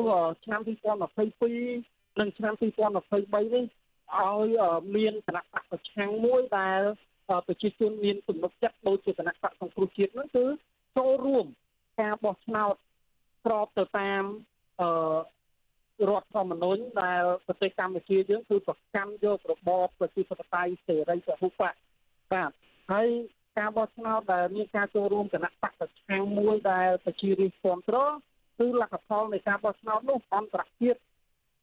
ឆ្នាំ2022និងឆ្នាំ2023នេះឲ្យមានគណៈបកប្រឆាំងមួយដែលប្រជាជនមានទំនុកចិត្តដូចជាគណៈបកសង្គ្រោះជាតិនោះគឺចូលរួមការបោះឆ្នោតស្របទៅតាមអឺរដ្ឋធម្មនុញ្ញដែលប្រទេសកម្ពុជាយើងគឺប្រកាន់យករបបប្រជាធិបតេយ្យសេរីពហុបកបាទហើយ ការបោះឆ្នោតដែលមានការចូលរួមគណៈបកប្រឆាំងមួយដែលប្រជារាស្ត្រគ្រប់គ្រងគឺលទ្ធផលនៃការបោះឆ្នោតនោះអន្តរជាតិ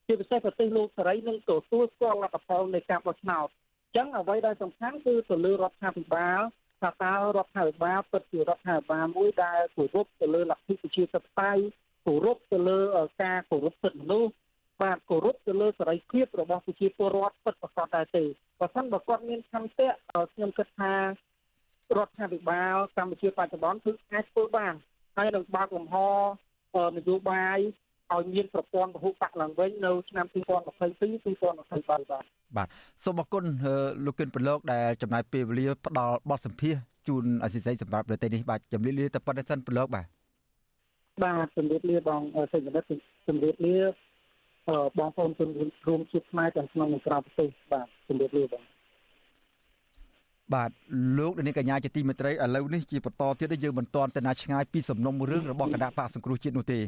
ជាពិសេសប្រទេសលោកសេរីនឹងទទួលស្គាល់លទ្ធផលនៃការបោះឆ្នោតអញ្ចឹងអ្វីដែលសំខាន់គឺទៅលើរដ្ឋាភិបាលថាតើរដ្ឋាភិបាលពិតជារដ្ឋាភិបាលមួយដែលគោរពទៅលើលទ្ធិប្រជាធិបតេយ្យគោរពទៅលើការគោរពសិទ្ធិមនុស្សបាទគោរពទៅលើសេរីភាពរបស់ប្រជាពលរដ្ឋពិតប្រាកដដែរទេបើមិនបើគាត់មានឆន្ទៈខ្ញុំគិតថា រដ្ឋាភិបាលកម្ពុជាបច្ចុប្បន្នគឺអាចធ្វើបានហើយនឹងបើកលំហនយោបាយឲ្យមានប្រព័ន្ធពហុបកឡើងវិញនៅឆ្នាំ2022 2023បាទបាទសូមអរគុណលោកគិនប្រឡូកដែលចំណាយពេលវេលាផ្ដល់បទសម្ភាសជូនអសិស័យសម្រាប់ប្រទេសនេះបាទជំរាបលាទៅប៉ុណ្ណេះសិនប្រឡូកបាទបាទជំរាបលាបងសេចក្ដីជំរាបលាបងប្អូនជនរួមជាតិខ្មែរទាំងក្នុងនិងក្រៅប្រទេសបាទជំរាបលាបង បាទលោកនាងកញ្ញាជាទីមេត្រីឥឡូវនេះជាបន្តទៀតយើងមិនទាន់ទៅណាឆ្ងាយពីសំណុំរឿងរបស់គណៈបកសង្គ្រោះជាតិនោះទេ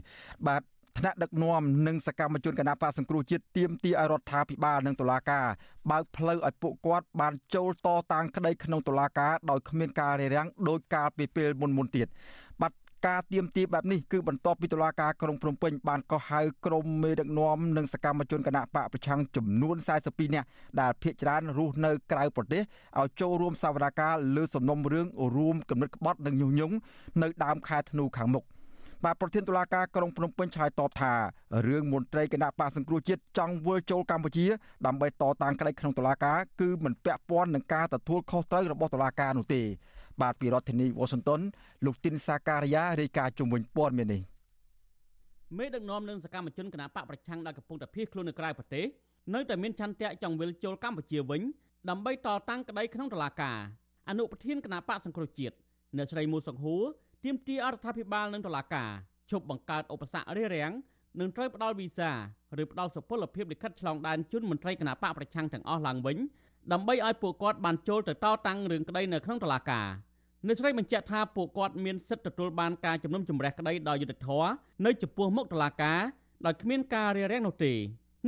បាទថ្នាក់ដឹកនាំនិងសកម្មជនគណៈបកសង្គ្រោះជាតិទាមទារឲ្យរដ្ឋាភិបាលនិងតុលាការបើកផ្លូវឲ្យពួកគាត់បានចូលតតាំងក្តីក្នុងតុលាការដោយគ្មានការរារាំងដោយកាលពីពេលមុនមុនទៀតបាទ ការទៀមទាបែបនេះគឺបន្ទាប់ពីតុលាការក្រុងភ្នំពេញបានកោះហៅក្រុមមេដឹកនាំនិងសកម្មជនគណៈបកប្រឆាំងចំនួន42នាក់ដែលភ ieck ច្រើនរស់នៅក្រៅប្រទេសឲ្យចូលរួមសវនកម្មលើសំណុំរឿងរួមគំនិតក្បត់និងញុះញង់នៅដើមខែធ្នូខាងមុខបាទប្រធានតុលាការក្រុងភ្នំពេញឆ្លើយតបថារឿងមន្ត្រីគណៈបកសង្គ្រោះជាតិចង់វិលចូលកម្ពុជាដើម្បីតតាំងក្តីក្នុងតុលាការគឺមិនពាក់ព័ន្ធនឹងការទទួលខុសត្រូវរបស់តុលាការនោះទេ បាទពីរដ្ឋធានី Washington លោកទីនសាការីយ៉ារាយការណ៍ជុំវិញព័ត៌មាននេះមេដឹកនាំនឹងសកម្មជនគណបកប្រឆាំងដែលកំពុងតែភៀសខ្លួននៅក្រៅប្រទេសនៅតែមានឆន្ទៈចង់វិលចូលកម្ពុជាវិញដើម្បីតតាំងក្តីក្នុងតុលាការអនុប្រធានគណបកសង្គ្រោះជាតិអ្នកស្រីមូសុងហួរទាមទារអរដ្ឋាភិបាលនិងតុលាការជប់បង្កើតឧបសគ្គរារាំងនិងត្រូវផ្ដល់វីសាឬផ្ដល់សុពលភាពលិខិតឆ្លងដែនជូនមន្ត្រីគណៈបកប្រឆាំងទាំងអស់ឡើងវិញ ដើម្បីឲ្យពួកគាត់បានចូលទៅតតាំងរឿងក្តីនៅក្នុងតុលាការអ្នកស្រីបញ្ជាក់ថាពួកគាត់មានសិទ្ធិទទួលបានការជំនុំជម្រះក្តីដោយយុត្តិធម៌នៅចំពោះមុខតុលាការដោយគ្មានការរារាំងនោះទេ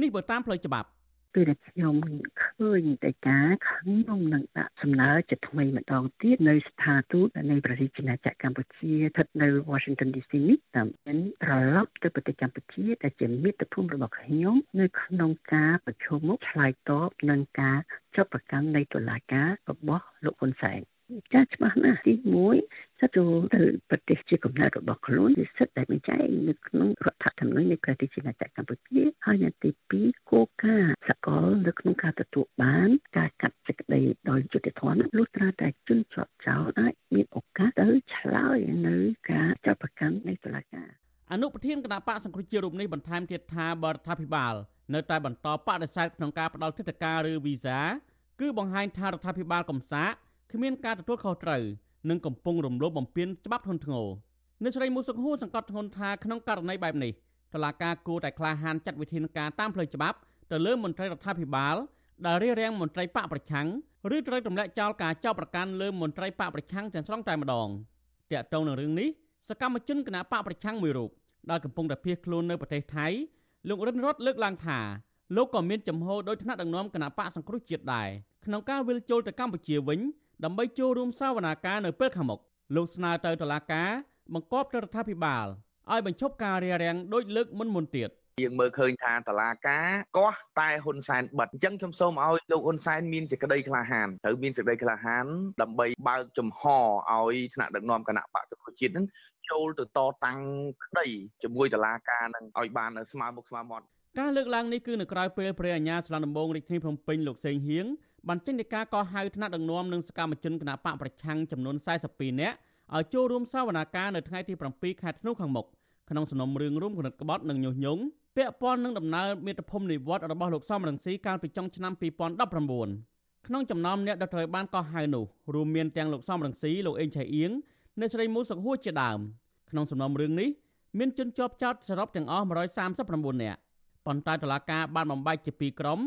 នេះបើតាមផ្លូវច្បាប់ ពេលដែលខ្ញុំឃើញតែការខ្ញុំនឹងដាក់សំណើជាថ្មីម្ដងទៀតនៅស្ថានទូតនៃប្រជាជាតិកម្ពុជាស្ថិតនៅ Washington DC នេះតាមមានត្រឡប់ទៅប្រទេសកម្ពុជាដែលជាមាតុភូមិរបស់ខ្ញុំនៅក្នុងការប្រជុំមុខឆ្លើយតបនឹងការចាប់ប្រកាន់នៃតុលាការរបស់លោកហ៊ុនសែន ចាស់ច្បាស់ណាស់ទី1សិទ្ធិចូលទៅប្រទេសជាកំណើតរបស់ខ្លួនជាសិទ្ធិដែលមានចែងនៅក្នុងរដ្ឋធម្មនុញ្ញនៃប្រទេសជាណាចក្រកម្ពុជាហើយនៅទី2គោលការណ៍សកលនៅក្នុងការទទួលបានការកាត់សេចក្តីដោយយុត្តិធម៌លុះត្រាតែជនជាប់ចោលអាចមានឱកាសទៅឆ្លើយនៅការចាប់ប្រកាន់នៃតុលាការអនុប្រធានគណៈបកសង្គ្រោះជាតិរូបនេះបន្ថែមទៀតថាបរដ្ឋាភិបាលនៅតែបន្តបដិសេធក្នុងការផ្ដល់ទិដ្ឋាការឬវីសាគឺបង្ហាញថារដ្ឋាភិបាលកំសាក គ្មានការទទួលខុសត្រូវនិងកំពុងរំលោភបំពានច្បាប់ធ្ងន់ធ្ងរអ្នកស្រីមូសុខហួរសង្កត់ធ្ងន់ថាក្នុងករណីបែបនេះតុលាការគួរតែក្លាហានចាត់វិធានការតាមផ្លូវច្បាប់ទៅលើមន្ត្រីរដ្ឋាភិបាលដែលរារាំងមន្ត្រីបកប្រឆាំងឬត្រូវទម្លាក់ចោលការចោទប្រកាន់លើមន្ត្រីបកប្រឆាំងទាំងស្រុងតែម្ដងតាក់ទងនឹងរឿងនេះសកម្មជនគណៈបកប្រឆាំងមួយរូបដែលកំពុងតែភៀសខ្លួននៅប្រទេសថៃលោករិនរតលើកឡើងថាលោកក៏មានចំហដោយថ្នាក់ដឹកនាំគណៈបកសង្គ្រោះជាតិដែរក្នុងការវិលជុលទៅកម្ពុជាវិញ ដើម្បីចូលរួមសវនាការនៅពេលខាងមុខលោកស្នើទៅតុលាការបង្គាប់ទៅរដ្ឋាភិបាលឲ្យបញ្ឈប់ការរារាំងដោយលើកមុនមុនទៀតយើងមើលឃើញថាតឡាការកោះតែហ៊ុនសែនបិទអញ្ចឹងខ្ញុំសូមឲ្យលោកហ៊ុនសែនមានសេចក្តីក្លាហានត្រូវមានសេចក្តីក្លាហានដើម្បីបើកចំហឲ្យថ្នាក់ដឹកនាំគណៈបកសង្គ្រោះជាតិនឹងចូលទៅតតាំងក្តីជាមួយតឡាការនឹងឲ្យបានស្មើមុខស្មើមាត់ការលើកឡើងនេះគឺនៅក្រៅពេលព្រះអាញាស្លំដំបងរាជធានីភ្នំពេញលោកសេងហៀង បានចេញនៃការកោះហៅថ្នាក់ដឹកនាំនិងសកម្មជនគណបកប្រឆាំងចំនួន42នាក់ឲ្យចូលរួមសវនាការនៅថ្ងៃទី7ខែធ្នូខាងមុខក្នុងសំណុំរឿងរួមគណិតក្បត់និងញុះញង់ពាក់ព័ន្ធនឹងដំណើរមាតុភូមិនិវត្តរបស់លោកសំរងស៊ីកាលពីចុងឆ្នាំ2019ក្នុងចំណោមអ្នកដែលត្រូវបានកោះហៅនោះរួមមានទាំងលោកសំរងស៊ីលោកអេងឆៃអៀងអ្នកស្រីមូសុខហួរជាដើមក្នុងសំណុំរឿងនេះមានជនជាប់ចោតសរុបទាំងអស់139នាក់ប៉ុន្តែតុលាការបានបំបែកជាពីរក្រុម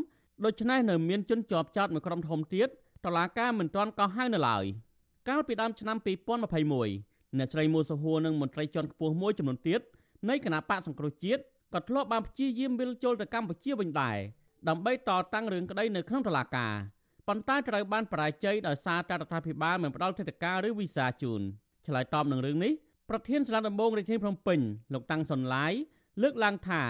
ដូច្នេះនៅមានជនជាប់ចោតមួយក្រុមធំទៀតតុលាការមិនទាន់កោះហៅនៅឡើយកាលពីដើមឆ្នាំ2021អ្នកស្រីមូសុហួរនិងមន្ត្រីជាន់ខ្ពស់មួយចំនួនទៀតនៃគណៈបកសង្គ្រោះជាតិក៏ធ្លាប់បានព្យាយាមវិលជុលទៅកម្ពុជាវិញដែរដើម្បីតតាំងរឿងក្តីនៅក្នុងតុលាការប៉ុន្តែត្រូវបានបរាជ័យដោយសារតែរដ្ឋាភិបាលមិនផ្ដល់ទេតិការឬវីសាជូនឆ្លើយតបនឹងរឿងនេះប្រធានសាលាដំបងរាជធានីភ្នំពេញលោកតាំងសុនឡាយលើកឡើងថា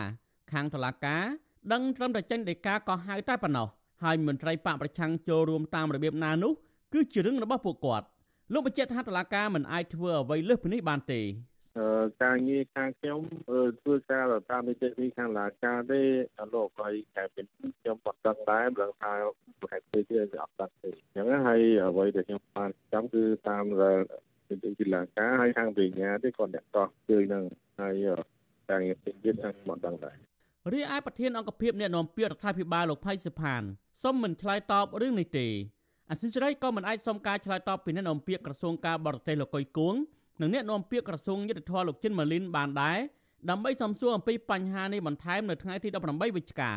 ខាងតុលាការ ដឹងត្រឹមតែចេញដីកាក៏ហៅតែប៉ុណ្ណោះហើយមន្ត្រីបកប្រឆាំងចូលរួមតាមរបៀបណានោះគឺជារឿងរបស់ពួកគាត់លោកបញ្ជាក់ថាតុលាការមិនអាចធ្វើអ្វីលើសពីនេះបានទេការងារខាងខ្ញុំធ្វើការតាមនីតិវិធីខាងឡាការទេលោកហើយតែពេលខ្ញុំបត់ដឹងដែរបើថាប្រហែលជាគឺអត់ដឹងទេអញ្ចឹងហើយអ្វីដែលខ្ញុំបានចាំគឺតាមនីតិវិធីឡាការហើយខាងវិញ្ញាទេគាត់អ្នកតោះជួយនឹងហើយតែទៀតខាងបត់ដឹងដែរ រីឯប្រធានអង្គភិបអ្នកនាំពាក្យរដ្ឋាភិបាលលោកផៃសុផានសូមមិនឆ្លើយតបរឿងនេះទេអសិរ័យក៏មិនអាចសុំការឆ្លើយតបពីអ្នកនាំពាក្យក្រសួងការបរទេសលោកកុយគួងនិងអ្នកនាំពាក្យក្រសួងយុទ្ធភ័ពលោកចិនម៉ាលីនបានដែរដើម្បីសំសួរអំពីបញ្ហានេះបន្ថែមនៅថ្ងៃទី18វិច្ឆិកា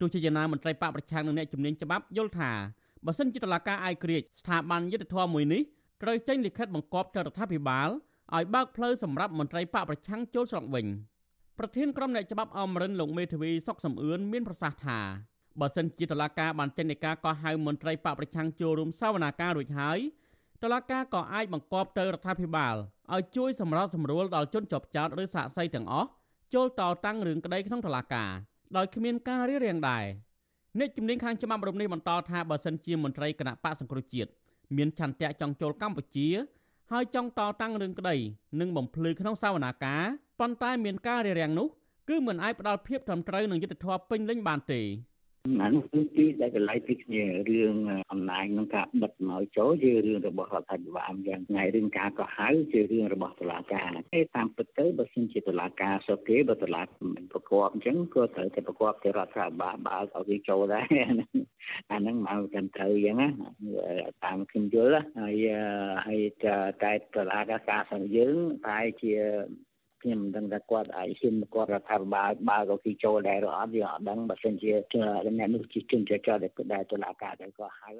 ទោះជាយ៉ាងណាមន្ត្រីបកប្រឆាំងនិងអ្នកជំនាញច្បាប់យល់ថាបើសិនជាតុលាការអាយក្រិចស្ថាប័នយុទ្ធភ័ពមួយនេះត្រូវចេញលិខិតបង្គាប់ទៅរដ្ឋាភិបាលឲ្យបើកផ្លូវសម្រាប់មន្ត្រីបកប្រឆាំងចូលស្រុកវិញ ប្រធានក្រុមអ្នកច្បាប់អមរិនលោកមេធាវីសុកសំអឿនមានប្រសាសន៍ថាបើសិនជាតុលាការបានចេញនៃការកោះហៅមន្ត្រីបកប្រឆាំងចូលរួមសវនាការរួចហើយតុលាការក៏អាចបង្គាប់ទៅរដ្ឋាភិបាលឲ្យជួយសម្របសម្រួលដល់ជនជាប់ចោតឬសាកសីទាំងអស់ចូលតតាំងរឿងក្តីក្នុងតុលាការដោយគ្មានការរារាំងដែរអ្នកជំនាញខាងច្បាប់រំនេះបន្តថាបើសិនជាមន្ត្រីគណៈបកសង្គ្រោះជាតិមានឆន្ទៈចង់ចូលកម្ពុជា ហើយចង់តតាំងរឿងក្តីនិងបំភ្លឺក្នុងសវនាការ ប៉ុន្តែមានការរារាំងនោះគឺមិនអាចផ្ដល់ភាពត្រឹមត្រូវនឹងយុត្តិធម៌ពេញលេញបានទេអានោះគឺជាដែលកន្លែងពីគ្នារឿងអំណាចនឹងការបិទមកចូលជារឿងរបស់រដ្ឋាភិបាលយ៉ាងថ្ងៃរឿងការកោះហៅជារឿងរបស់តុលាការទេតាមពិតទៅបើសិនជាតុលាការសុខគេបើតុលាការមិនប្រកបអញ្ចឹងក៏ត្រូវតែប្រកបទៅរដ្ឋាភិបាលបើឲ្យគេចូលដែរអាហ្នឹងមកកាន់ត្រូវអញ្ចឹងណាតាមខ្ញុំយល់ហើយហើយតែតុលាការការសម្យើងតែជា ខ្ញុំមិនដឹងថាគាត់អាចហ៊ានគាត់រដ្ឋាភិបាលបើក៏គេចូលដែរឬអត់យើងអត់ដឹងបើសិនជាអ្នកនោះជាជនជាចោតដែលតុលាការតែក៏ហៅ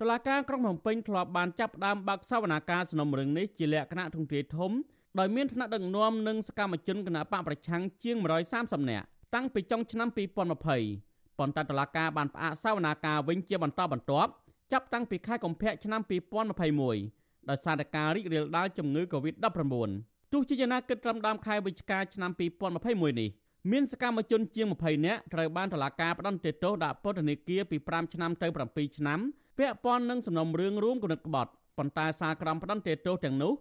តុលាការក្រុងភ្នំពេញធ្លាប់បានចាប់ផ្ដើមបើកសវនាការសំណុំរឿងនេះជាលក្ខណៈទ្រង់ទ្រាយធំដោយមានថ្នាក់ដឹកនាំនិងសកម្មជនគណបកប្រឆាំងជាង130នាក់តាំងពីចុងឆ្នាំ2020ប៉ុន្តែតុលាការបានផ្អាកសវនាការវិញជាបន្តបន្ទាប់ចាប់តាំងពីខែកុម្ភៈឆ្នាំ2021ដោយសារតែការរីករាលដាលជំងឺ Covid-19 ទោះជាយ៉ាងណាគិតត្រឹមដើមខែវិច្ឆិកាឆ្នាំ2021នេះមានសកម្មជនជាង20នាក់ត្រូវបានតុលាការផ្តន្ទាទោសដាក់ពន្ធនាគារពី5ឆ្នាំទៅ7ឆ្នាំពាក់ព័ន្ធនឹងសំណុំរឿងរួមគំនិតក្បត់ប៉ុន្តែសារក្រមផ្តន្ទាទោសទាំងនោះ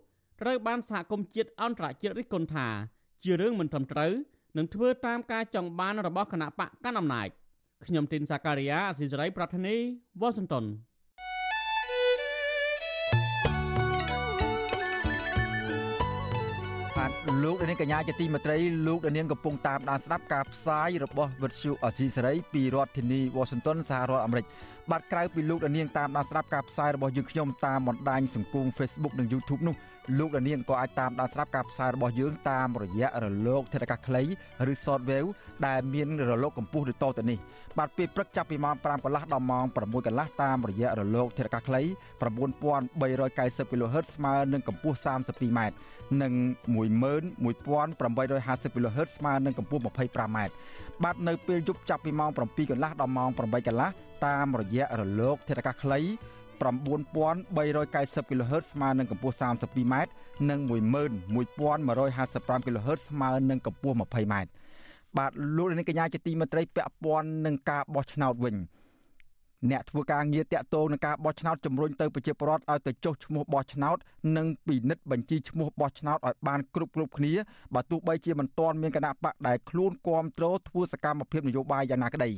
ត្រូវបានសហគមន៍ជាតិអន្តរជាតិរិះគន់ថាជារឿងមិនត្រឹមត្រូវនិងធ្វើតាមការចង់បានរបស់គណៈបកកណ្ដាលអំណាចខ្ញុំទីនសាការីយ៉ាអស៊ីសេរីប្រធានីវ៉ាស៊ីនតោន លោកនាងកញ្ញាជាទីមេត្រីលោកនាងកំពុងតាមដានស្ដាប់ការផ្សាយរបស់វិទ្យុអសីសេរីពីរដ្ឋធានី Washington សហរដ្ឋអាមេរិកបាទក្រៅពីលោកនាងតាមដានស្ដាប់ការផ្សាយរបស់យើងខ្ញុំតាមបណ្ដាញសង្គម Facebook និង YouTube នោះលោកនាងក៏អាចតាមដានស្ដាប់ការផ្សាយរបស់យើងតាមរយៈរលកធាតុអាកាសខ្លីឬ Shortwave ដែលមានរលកកម្ពស់ដូចតទៅនេះបាទពេលព្រឹកចាប់ពីម៉ោង5កន្លះដល់ម៉ោង6កន្លះតាមរយៈរលកធាតុអាកាសខ្លី9390 kHz ស្មើនឹងកម្ពស់ 32m និង11850 kHz ស្មើនឹងកម្ពស់ 25m បាទនៅពេលយប់ចាប់ពីម៉ោង7កន្លះដល់ម៉ោង8កន្លះតាមរយៈរលកធាតុអាកាសខ្លី 9390 kHz ស្មើនឹងកម្ពស់ 32m និង11155 kHz ស្មើនឹងកម្ពស់ 20m បាទលោកនាងកញ្ញាជាទីមេត្រីពាក់ព័ន្ធនឹងការបោះឆ្នោតវិញអ្នកធ្វើការងារតាក់ទងនឹងការបោះឆ្នោតជំរុញទៅប្រជាពលរដ្ឋឲ្យទៅចុះឈ្មោះបោះឆ្នោតនិងពិនិត្យបញ្ជីឈ្មោះបោះឆ្នោតឲ្យបានគ្រប់គ្រប់គ្នាបើទោះបីជាមិនទាន់មានគណៈបកដែលខ្លួនគ្រប់គ្រងធ្វើសកម្មភាពនយោបាយយ៉ាងណាក្តី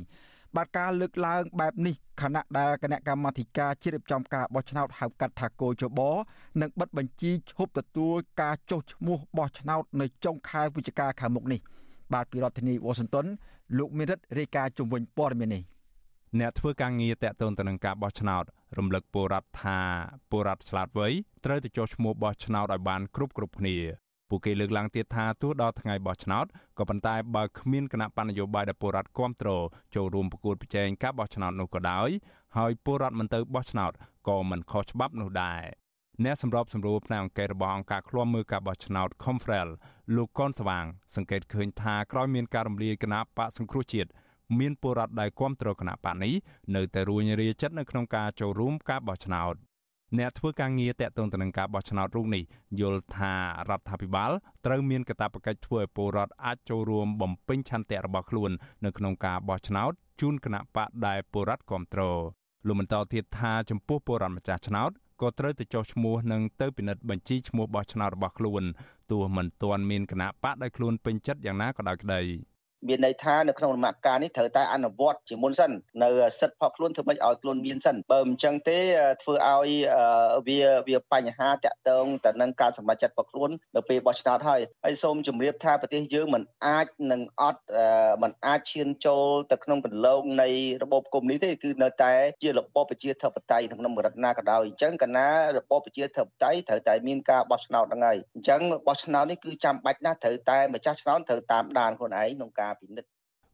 បាទការលើកឡើងបែបនេះខណៈដែលគណៈកម្មាធិការជ្រៀបចំការបោះឆ្នោតហៅកាត់ថាគោចបនឹងបិទបញ្ជីឈប់ទទួលការចុះឈ្មោះបោះឆ្នោតនៅចុងខែវិច្ឆិកាខាងមុខនេះបាទពីរដ្ឋធានីវ៉ាស៊ីនតោនលោកមេរិតរាយការណ៍ជំវិញព័ត៌មាននេះអ្នកធ្វើការងារតាក់ទងទៅនឹងការបោះឆ្នោតរំលឹកពលរដ្ឋថាពលរដ្ឋឆ្លាតវៃត្រូវទៅចុះឈ្មោះបោះឆ្នោតឲ្យបានគ្រប់គ្រប់គ្នា ពួកគេលើកឡើងទៀតថាទោះដល់ថ្ងៃបោះឆ្នោតក៏ប៉ុន្តែបើគ្មានគណៈបញ្ញយោបាយដែលពលរដ្ឋគ្រប់គ្រងចូលរួមប្រគួតប្រជែងការបោះឆ្នោតនោះក៏ដោយហើយពលរដ្ឋមិនទៅបោះឆ្នោតក៏មិនខុសច្បាប់នោះដែរអ្នកសម្របសម្រួលផ្នែកអង្គការរបស់អង្គការឃ្លាំមើលការបោះឆ្នោត Confrel លោកកនស្វាង សង្កេតឃើញថាក្រោយមានការរំលាយគណៈបកសង្គ្រោះជាតិមានពលរដ្ឋដែលគ្រប់គ្រងគណៈបកនេះនៅតែរួញរាចិត្តនៅក្នុងការចូលរួមការបោះឆ្នោត អ្នកធ្វើការងារតាក់ទងទៅនឹងការបោះឆ្នោតរូបនេះយល់ថារដ្ឋាភិបាលត្រូវមានកាតព្វកិច្ចធ្វើឲ្យពលរដ្ឋអាចចូលរួមបំពេញឆន្ទៈរបស់ខ្លួននៅក្នុងការបោះឆ្នោតជូនគណៈបកដែលពលរដ្ឋគ្រប់គ្រងលោកបន្តទៀតថាចំពោះពលរដ្ឋម្ចាស់ឆ្នោតក៏ត្រូវទៅចុះឈ្មោះនិងទៅពិនិត្យបញ្ជីឈ្មោះបោះឆ្នោតរបស់ខ្លួនទោះមិនទាន់មានគណៈបកដែលខ្លួនពេញចិត្តយ៉ាងណាក៏ដោយក្តី មានន័យថានៅក្នុងដំណាក់កាលនេះត្រូវតែអនុវត្តជាមុនសិននៅសិទ្ធិផកខ្លួនធ្វើម៉េចឲ្យខ្លួនមានសិនបើមិនចឹងទេធ្វើឲ្យវាវាបញ្ហាតាក់ទងទៅនឹងការសម្រេចចិត្តផកខ្លួននៅពេលបោះឆ្នោតហើយហើយសូមជម្រាបថាប្រទេសយើងមិនអាចនឹងអត់មិនអាចឈានចូលទៅក្នុងកន្លងនៃរបបកុម្មុយនីសទេគឺនៅតែជារបបប្រជាធិបតេយ្យក្នុងរដ្ឋណាក៏ដោយអញ្ចឹងកាលណារបបប្រជាធិបតេយ្យត្រូវតែមានការបោះឆ្នោតហ្នឹងហើយអញ្ចឹងបោះឆ្នោតនេះគឺចាំបាច់ណាស់ត្រូវតែម្ចាស់ឆ្នោតត្រូវតាមដានខ្លួនឯងក្នុងការពិនិត្យ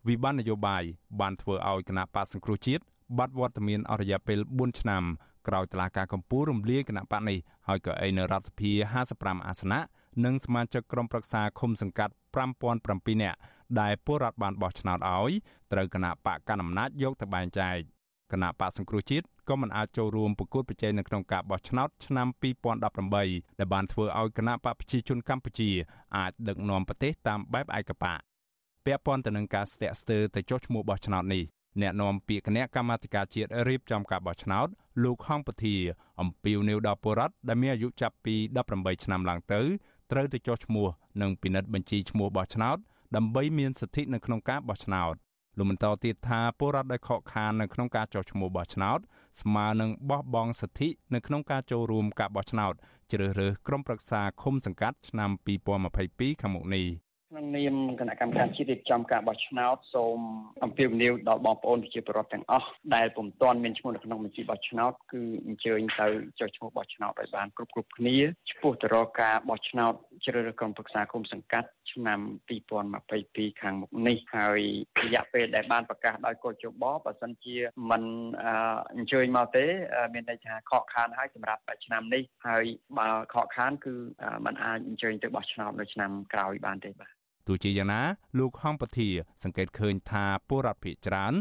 វិបត្តិនយោបាយបានធ្វើឲ្យគណៈបកសង្គ្រោះជាតិបាត់វត្តមានអស់រយៈពេល4ឆ្នាំក្រោយតឡាការកម្ពុជារំលាយគណៈបកនេះហើយក៏អីនៅរដ្ឋសភា55អាសនៈនិងសមាជិកក្រុមប្រឹក្សាឃុំសង្កាត់5007នាក់ដែលពលរដ្ឋបានបោះឆ្នោតឲ្យត្រូវគណៈបកកណ្ដាលអំណាចយកទៅបែងចែកគណៈបកសង្គ្រោះជាតិក៏មិនអាចចូលរួមប្រកួតប្រជែងនៅក្នុងការបោះឆ្នោតឆ្នាំ2018ដែលបានធ្វើឲ្យគណៈបកប្រជាជនកម្ពុជាអាចដឹកនាំប្រទេសតាមបែបឯកបក ពាក់ព័ន្ធទៅនឹងការស្ទាក់ស្ទើរទៅចុះឈ្មោះបោះឆ្នោតនេះអ្នកនាំពាក្យគណៈកម្មាធិការជាតិរៀបចំការបោះឆ្នោតលោកហងពធាអំពីវនីវដល់ពលរដ្ឋដែលមានអាយុចាប់ពី18ឆ្នាំឡើងទៅត្រូវទៅចុះឈ្មោះនិងពិនិត្យបញ្ជីឈ្មោះបោះឆ្នោតដើម្បីមានសិទ្ធិនៅក្នុងការបោះឆ្នោតលោកបន្តទៀតថាពលរដ្ឋដែលខកខាននៅក្នុងការចុះឈ្មោះបោះឆ្នោតស្មើនឹងបោះបង់សិទ្ធិនៅក្នុងការចូលរួមការបោះឆ្នោតជ្រើសរើសក្រុមប្រឹក្សាឃុំសង្កាត់ឆ្នាំ2022ខាងមុខនេះ ក្នុងនាមគណៈកម្មការជាតិរៀបចំការបោះឆ្នោតសូមអំពាវនាវដល់បងប្អូនប្រជាពលរដ្ឋទាំងអស់ដែលពុំទាន់មានឈ្មោះនៅក្នុងបញ្ជីបោះឆ្នោតគឺអញ្ជើញទៅចុះឈ្មោះបោះឆ្នោតឲ្យបានគ្រប់គ្រប់គ្នាចំពោះទៅរកការបោះឆ្នោតជ្រើសរើសក្រុមប្រឹក្សាគុំសង្កាត់ឆ្នាំ2022ខាងមុខនេះហើយរយៈពេលដែលបានប្រកាសដោយកោជបបើសិនជាមិនអញ្ជើញមកទេ មានន័យថាខកខានហើយសម្រាប់ឆ្នាំនេះហើយបើខកខានគឺมันអាចអញ្ជើញទៅបោះឆ្នោតនៅឆ្នាំក្រោយបានទេបាទ ទោះជាយ៉ាងណាលោកហងពធាសង្កេតឃើញថាពលរដ្ឋភៀកច្រើន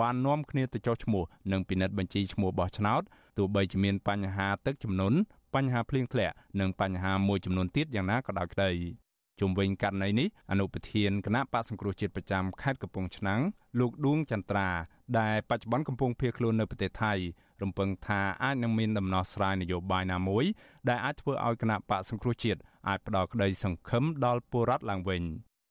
បាននាំគ្នាទៅចុះឈ្មោះនិងពិនិត្យបញ្ជីឈ្មោះបោះឆ្នោតទោះបីជាមានបញ្ហាទឹកជំនន់បញ្ហាភ្លៀងធ្លាក់និងបញ្ហាមួយចំនួនទៀតយ៉ាងណាក៏ដោយក្តីជុំវិញករណីនេះអនុប្រធានគណៈបកសង្គ្រោះជាតិប្រចាំខេត្តកំពង់ឆ្នាំងលោកឌួងចន្ទ្រាដែលបច្ចុប្បន្នកំពុងភៀសខ្លួននៅប្រទេសថៃ រំពឹងថាអាចនឹងមានដំណោះស្រាយនយោបាយណាមួយ ដែលអាចធ្វើឲ្យគណៈបកសង្គ្រោះជាតិអាចផ្ដល់ក្តីសង្ឃឹមដល់ពលរដ្ឋឡើងវិញ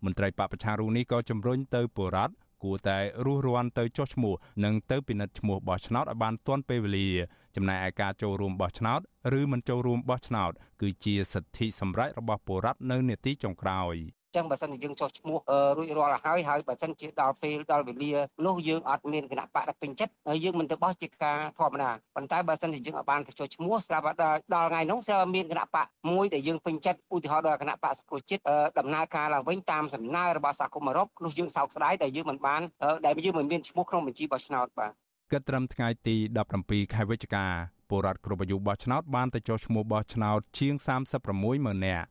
មន្ត្រីបពប្រឆាំងរូបនេះក៏ជំរុញទៅពលរដ្ឋគួរតែរស់រាន់ទៅចុះឈ្មោះនិងទៅពិនិត្យឈ្មោះបោះឆ្នោតឲ្យបានទាន់ពេលវេលា ចំណែកឯការចូលរួមបោះឆ្នោតឬមិនចូលរួមបោះឆ្នោត គឺជាសិទ្ធិសម្រេចរបស់ពលរដ្ឋនៅនេតិចុងក្រោយ ចឹងបើសិនជាយើងចុះឈ្មោះរួចរាល់ហើយហើយបើសិនជាដល់ពេលដល់វេលានោះយើងអត់មានគណៈបកពេញចិត្តហើយយើងមិនទៅបោះជាការធម្មតាប៉ុន្តែបើសិនជាយើងអត់បានទៅចុះឈ្មោះស្រាប់ដល់ដល់ថ្ងៃនោះស្រាប់មានគណៈបកមួយដែលយើងពេញចិត្តឧទាហរណ៍ដល់គណៈបកសង្គមជាតិដំណើរការឡើងវិញតាមសំណើរបស់សហគមន៍អឺរ៉ុបនោះយើងសោកស្ដាយដែលយើងមិនបានដែលយើងមិនមានឈ្មោះក្នុងបញ្ជីបោះឆ្នោតបាទគិតត្រឹមថ្ងៃទី17ខែវិច្ឆិកាពលរដ្ឋគ្រប់អាយុបោះឆ្នោតបានទៅចុះឈ្មោះបោះឆ្នោតជាង36ម៉ឺននាក់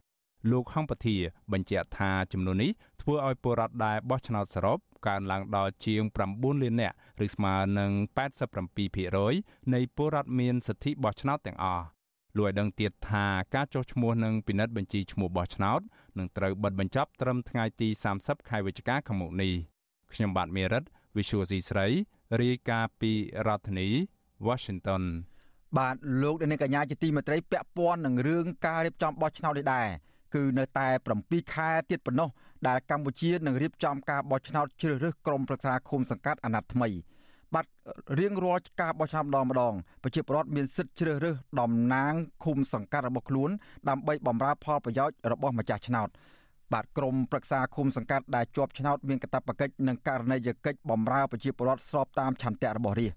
លោកហងពធាបញ្ជាក់ថាចំនួននេះធ្វើឲ្យពលរដ្ឋដែលបោះឆ្នោតសរុបកើនឡើងដល់ជាង9លាននាក់ឬស្មើនឹង87%នៃពលរដ្ឋមានសិទ្ធិបោះឆ្នោតទាំងអស់លោកឲ្យដឹងទៀតថាការចុះឈ្មោះនិងពិនិត្យបញ្ជីឈ្មោះបោះឆ្នោតនឹងត្រូវបិទបញ្ចប់ត្រឹមថ្ងៃទី30ខែវិច្ឆិកាខាងមុខនេះខ្ញុំបាទមេរិត Visual C ស្រីរាយការណ៍ពីរដ្ឋធានី Washington បាទលោកអ្នកកញ្ញាជាទីមេត្រីពាក់ព័ន្ធនឹងរឿងការរៀបចំបោះឆ្នោតនេះដែរ គឺនៅតែ7ខែទៀតប៉ុណ្ណោះដែលកម្ពុជានឹងរៀបចំការបោះឆ្នោតជ្រើសរើសក្រុមប្រឹក្សាឃុំសង្កាត់អាណត្តិថ្មីបាទរៀងរាល់ការបោះឆ្នោតម្ដងម្ដងប្រជាពលរដ្ឋមានសិទ្ធិជ្រើសរើសតំណាងឃុំសង្កាត់របស់ខ្លួនដើម្បីបម្រើផលប្រយោជន៍របស់ម្ចាស់ឆ្នោតបាទក្រមប្រឹក្សាឃុំសង្កាត់ដែលជាប់ឆ្នោតមានកាតព្វកិច្ចនិងករណីយកិច្ចបម្រើប្រជាពលរដ្ឋស្របតាមឆន្ទៈរបស់រាជ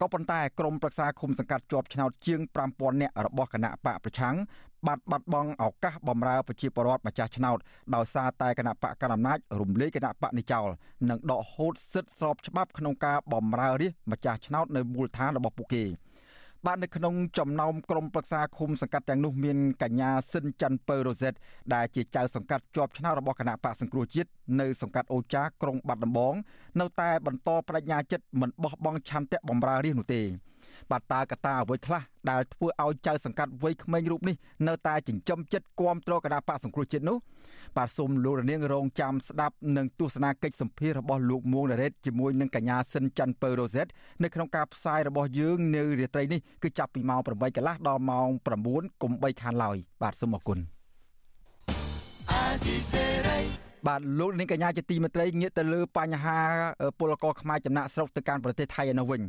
ក៏ប៉ុន្តែក្រមប្រឹក្សាឃុំសង្កាត់ជាប់ឆ្នោតជាង5000នាក់របស់គណៈបកប្រឆាំង បាត់បាត់បង់ឱកាសបម្រើប្រជាពលរដ្ឋម្ចាស់ឆ្នោតដោយសារតែគណៈបកកណ្ដាលអំណាចរំលាយគណៈបកនេះចោលនិងដកហូតសិទ្ធិស្របច្បាប់ក្នុងការបម្រើរាជម្ចាស់ឆ្នោតនៅមូលដ្ឋានរបស់ពួកគេបាទនៅក្នុងចំណោមក្រុមប្រឹក្សាឃុំសង្កាត់ទាំងនោះមានកញ្ញាស៊ិនច័ន្ទពៅរ៉ូសិតដែលជាចៅសង្កាត់ជាប់ឆ្នោតរបស់គណៈបកសង្គ្រោះជាតិនៅសង្កាត់អូចាក្រុងបាត់ដំបង នៅតែបន្តបដិញ្ញាចិត្តមិនបោះបង់ឆន្ទៈបម្រើរាជនោះទេ បាទតើកត្តាអ្វីខ្លះដែលធ្វើឲ្យចៅសង្កាត់វ័យក្មេងរូបនេះនៅតែចិញ្ចឹមចិត្តគាំទ្រគណៈបកសង្គ្រោះជាតិនោះបាទសូមលោករនាងរងចាំស្ដាប់នឹងទស្សនាកិច្ចសម្ភាររបស់លោកមួងណារ៉េតជាមួយនឹងកញ្ញាស៊ិនច័ន្ទពៅរ៉ូសេតនៅក្នុងការផ្សាយរបស់យើងនៅរាត្រីនេះគឺចាប់ពីម៉ោង8កន្លះដល់ម៉ោង9កុំ3ខានឡើយបាទសូមអរគុណបាទលោកនាងកញ្ញាជាទីមេត្រីងាកទៅលើបញ្ហាពលករខ្មែរចំណាក់ស្រុកទៅកាន់ប្រទេសថៃឯនោះវិញ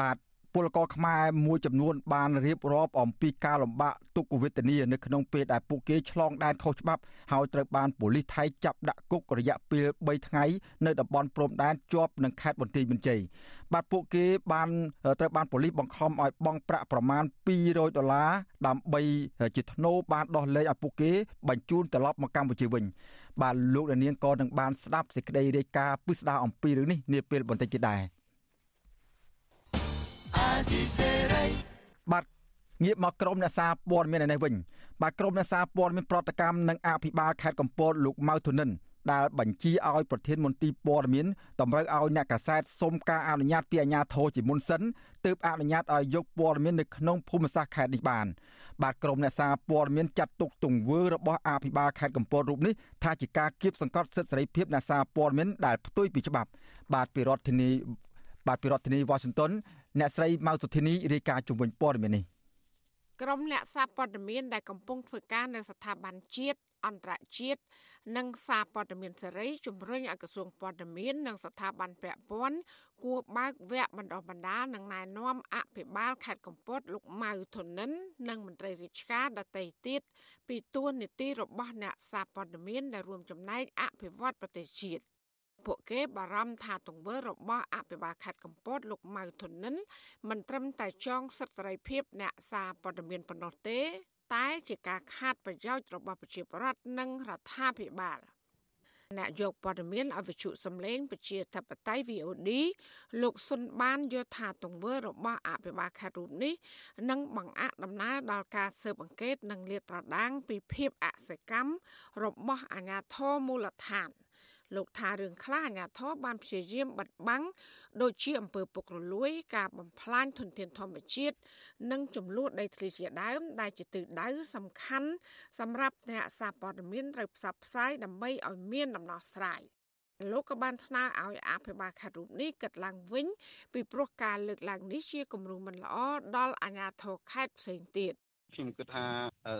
បាទ ពលករខ្មែរមួយចំនួនបានរៀបរាប់អំពីការលំបាកទុក្ខវេទនានៅក្នុងពេលដែលពួកគេឆ្លងដែនខុសច្បាប់ហើយត្រូវបានប៉ូលីសថៃចាប់ដាក់គុករយៈពេល3ថ្ងៃនៅតំបន់ព្រំដែនជាប់នឹងខេត្តបន្ទាយមានជ័យបាទពួកគេបានត្រូវបានប៉ូលីសបង្ខំឲ្យបង់ប្រាក់ប្រមាណ200ដុល្លារដើម្បីជាធ្នូបានដោះលែងឲ្យពួកគេបញ្ជូនត្រឡប់មកកម្ពុជាវិញបាទលោកនាងក៏នឹងបានស្ដាប់សេចក្តីរាយការណ៍ពិស្ដារអំពីរឿងនេះនាពេលបន្តិចទៀតដែរ បាទងាកមកក្រមអ្នកសារព័ត៌មានឯនេះវិញបាទក្រមអ្នកសារព័ត៌មានប្រតិកម្មនិងអភិបាលខេត្តកំពតលោកម៉ៅធនិនដែលបញ្ជាឲ្យប្រធានមន្ទីរព័ត៌មានតម្រូវឲ្យអ្នកកាសែតសុំការអនុញ្ញាតពីអាជ្ញាធរជាមុនសិនទើបអនុញ្ញាតឲ្យយកព័ត៌មាននៅក្នុងភូមិសាស្ត្រខេត្តនេះបានបាទក្រមអ្នកសារព័ត៌មានចាត់ទុកទង្វើរបស់អភិបាលខេត្តកំពតរូបនេះថាជាការគៀបសង្កត់សិទ្ធិសេរីភាពអ្នកសារព័ត៌មានដែលផ្ទុយពីច្បាប់បាទពីរដ្ឋធានីបាទពីរដ្ឋធានី Washington អ្នកស្រីម៉ៅសុធីនីរាយការណ៍ជំវិញព័ត៌មាននេះក្រុមអ្នកសារព័ត៌មានដែលកំពុងធ្វើការនៅស្ថាប័នជាតិអន្តរជាតិនិងសារព័ត៌មានសេរីជំរុញឲ្យក្រសួងព័ត៌មាននិងស្ថាប័នពាក់ព័ន្ធគួរបើកវគ្គបណ្ដុះបណ្ដាលនិងណែនាំអភិបាលខេត្តកំពតលោកម៉ៅធនិន និងមន្ត្រីរាជការដទៃទៀតពីទួលនីតិរបស់អ្នកសារព័ត៌មានដែលរួមចំណែកអភិវឌ្ឍប្រទេសជាតិ ពួកគេបារម្ភថាទង្វើរបស់អភិបាលខេត្តកំពតលោកម៉ៅធនិនមិនត្រឹមតែចងសិទ្ធិសេរីភាពអ្នកសារព័ត៌មានប៉ុណ្ណោះទេ តែជាការខាតប្រយោជន៍របស់ប្រជាពលរដ្ឋនិងរដ្ឋាភិបាលអ្នកយកព័ត៌មានអវិជ្ជសម្លេងប្រជាធិបតេយ្យ VOD លោកសុនបានយល់ថាទង្វើរបស់អភិបាលខេត្តរូបនេះនឹងបង្អាក់ដំណើរដល់ការស៊ើបអង្កេតនិងលាតត្រដាងពីភាពអសកម្មរបស់អាជ្ញាធរមូលដ្ឋាន លោកថារឿងខ្លះអាញាធរបានព្យាយាមបិទបាំងដូចជាអំពើពុករលួយ ការបំផ្លាញធនធានធម្មជាតិនិងចំនួនដីធ្លីជាដើម ដែលជាទិសដៅសំខាន់សម្រាប់អ្នកសារព័ត៌មានត្រូវផ្សព្វផ្សាយដើម្បីឲ្យមានដំណោះស្រាយលោកក៏បានស្នើឲ្យអភិបាលខេត្តរូបនេះកាត់ឡើងវិញ ពីព្រោះការលើកឡើងនេះជាគំរូមិនល្អដល់អាជ្ញាធរខេត្តផ្សេងទៀតខ្ញុំគិតថា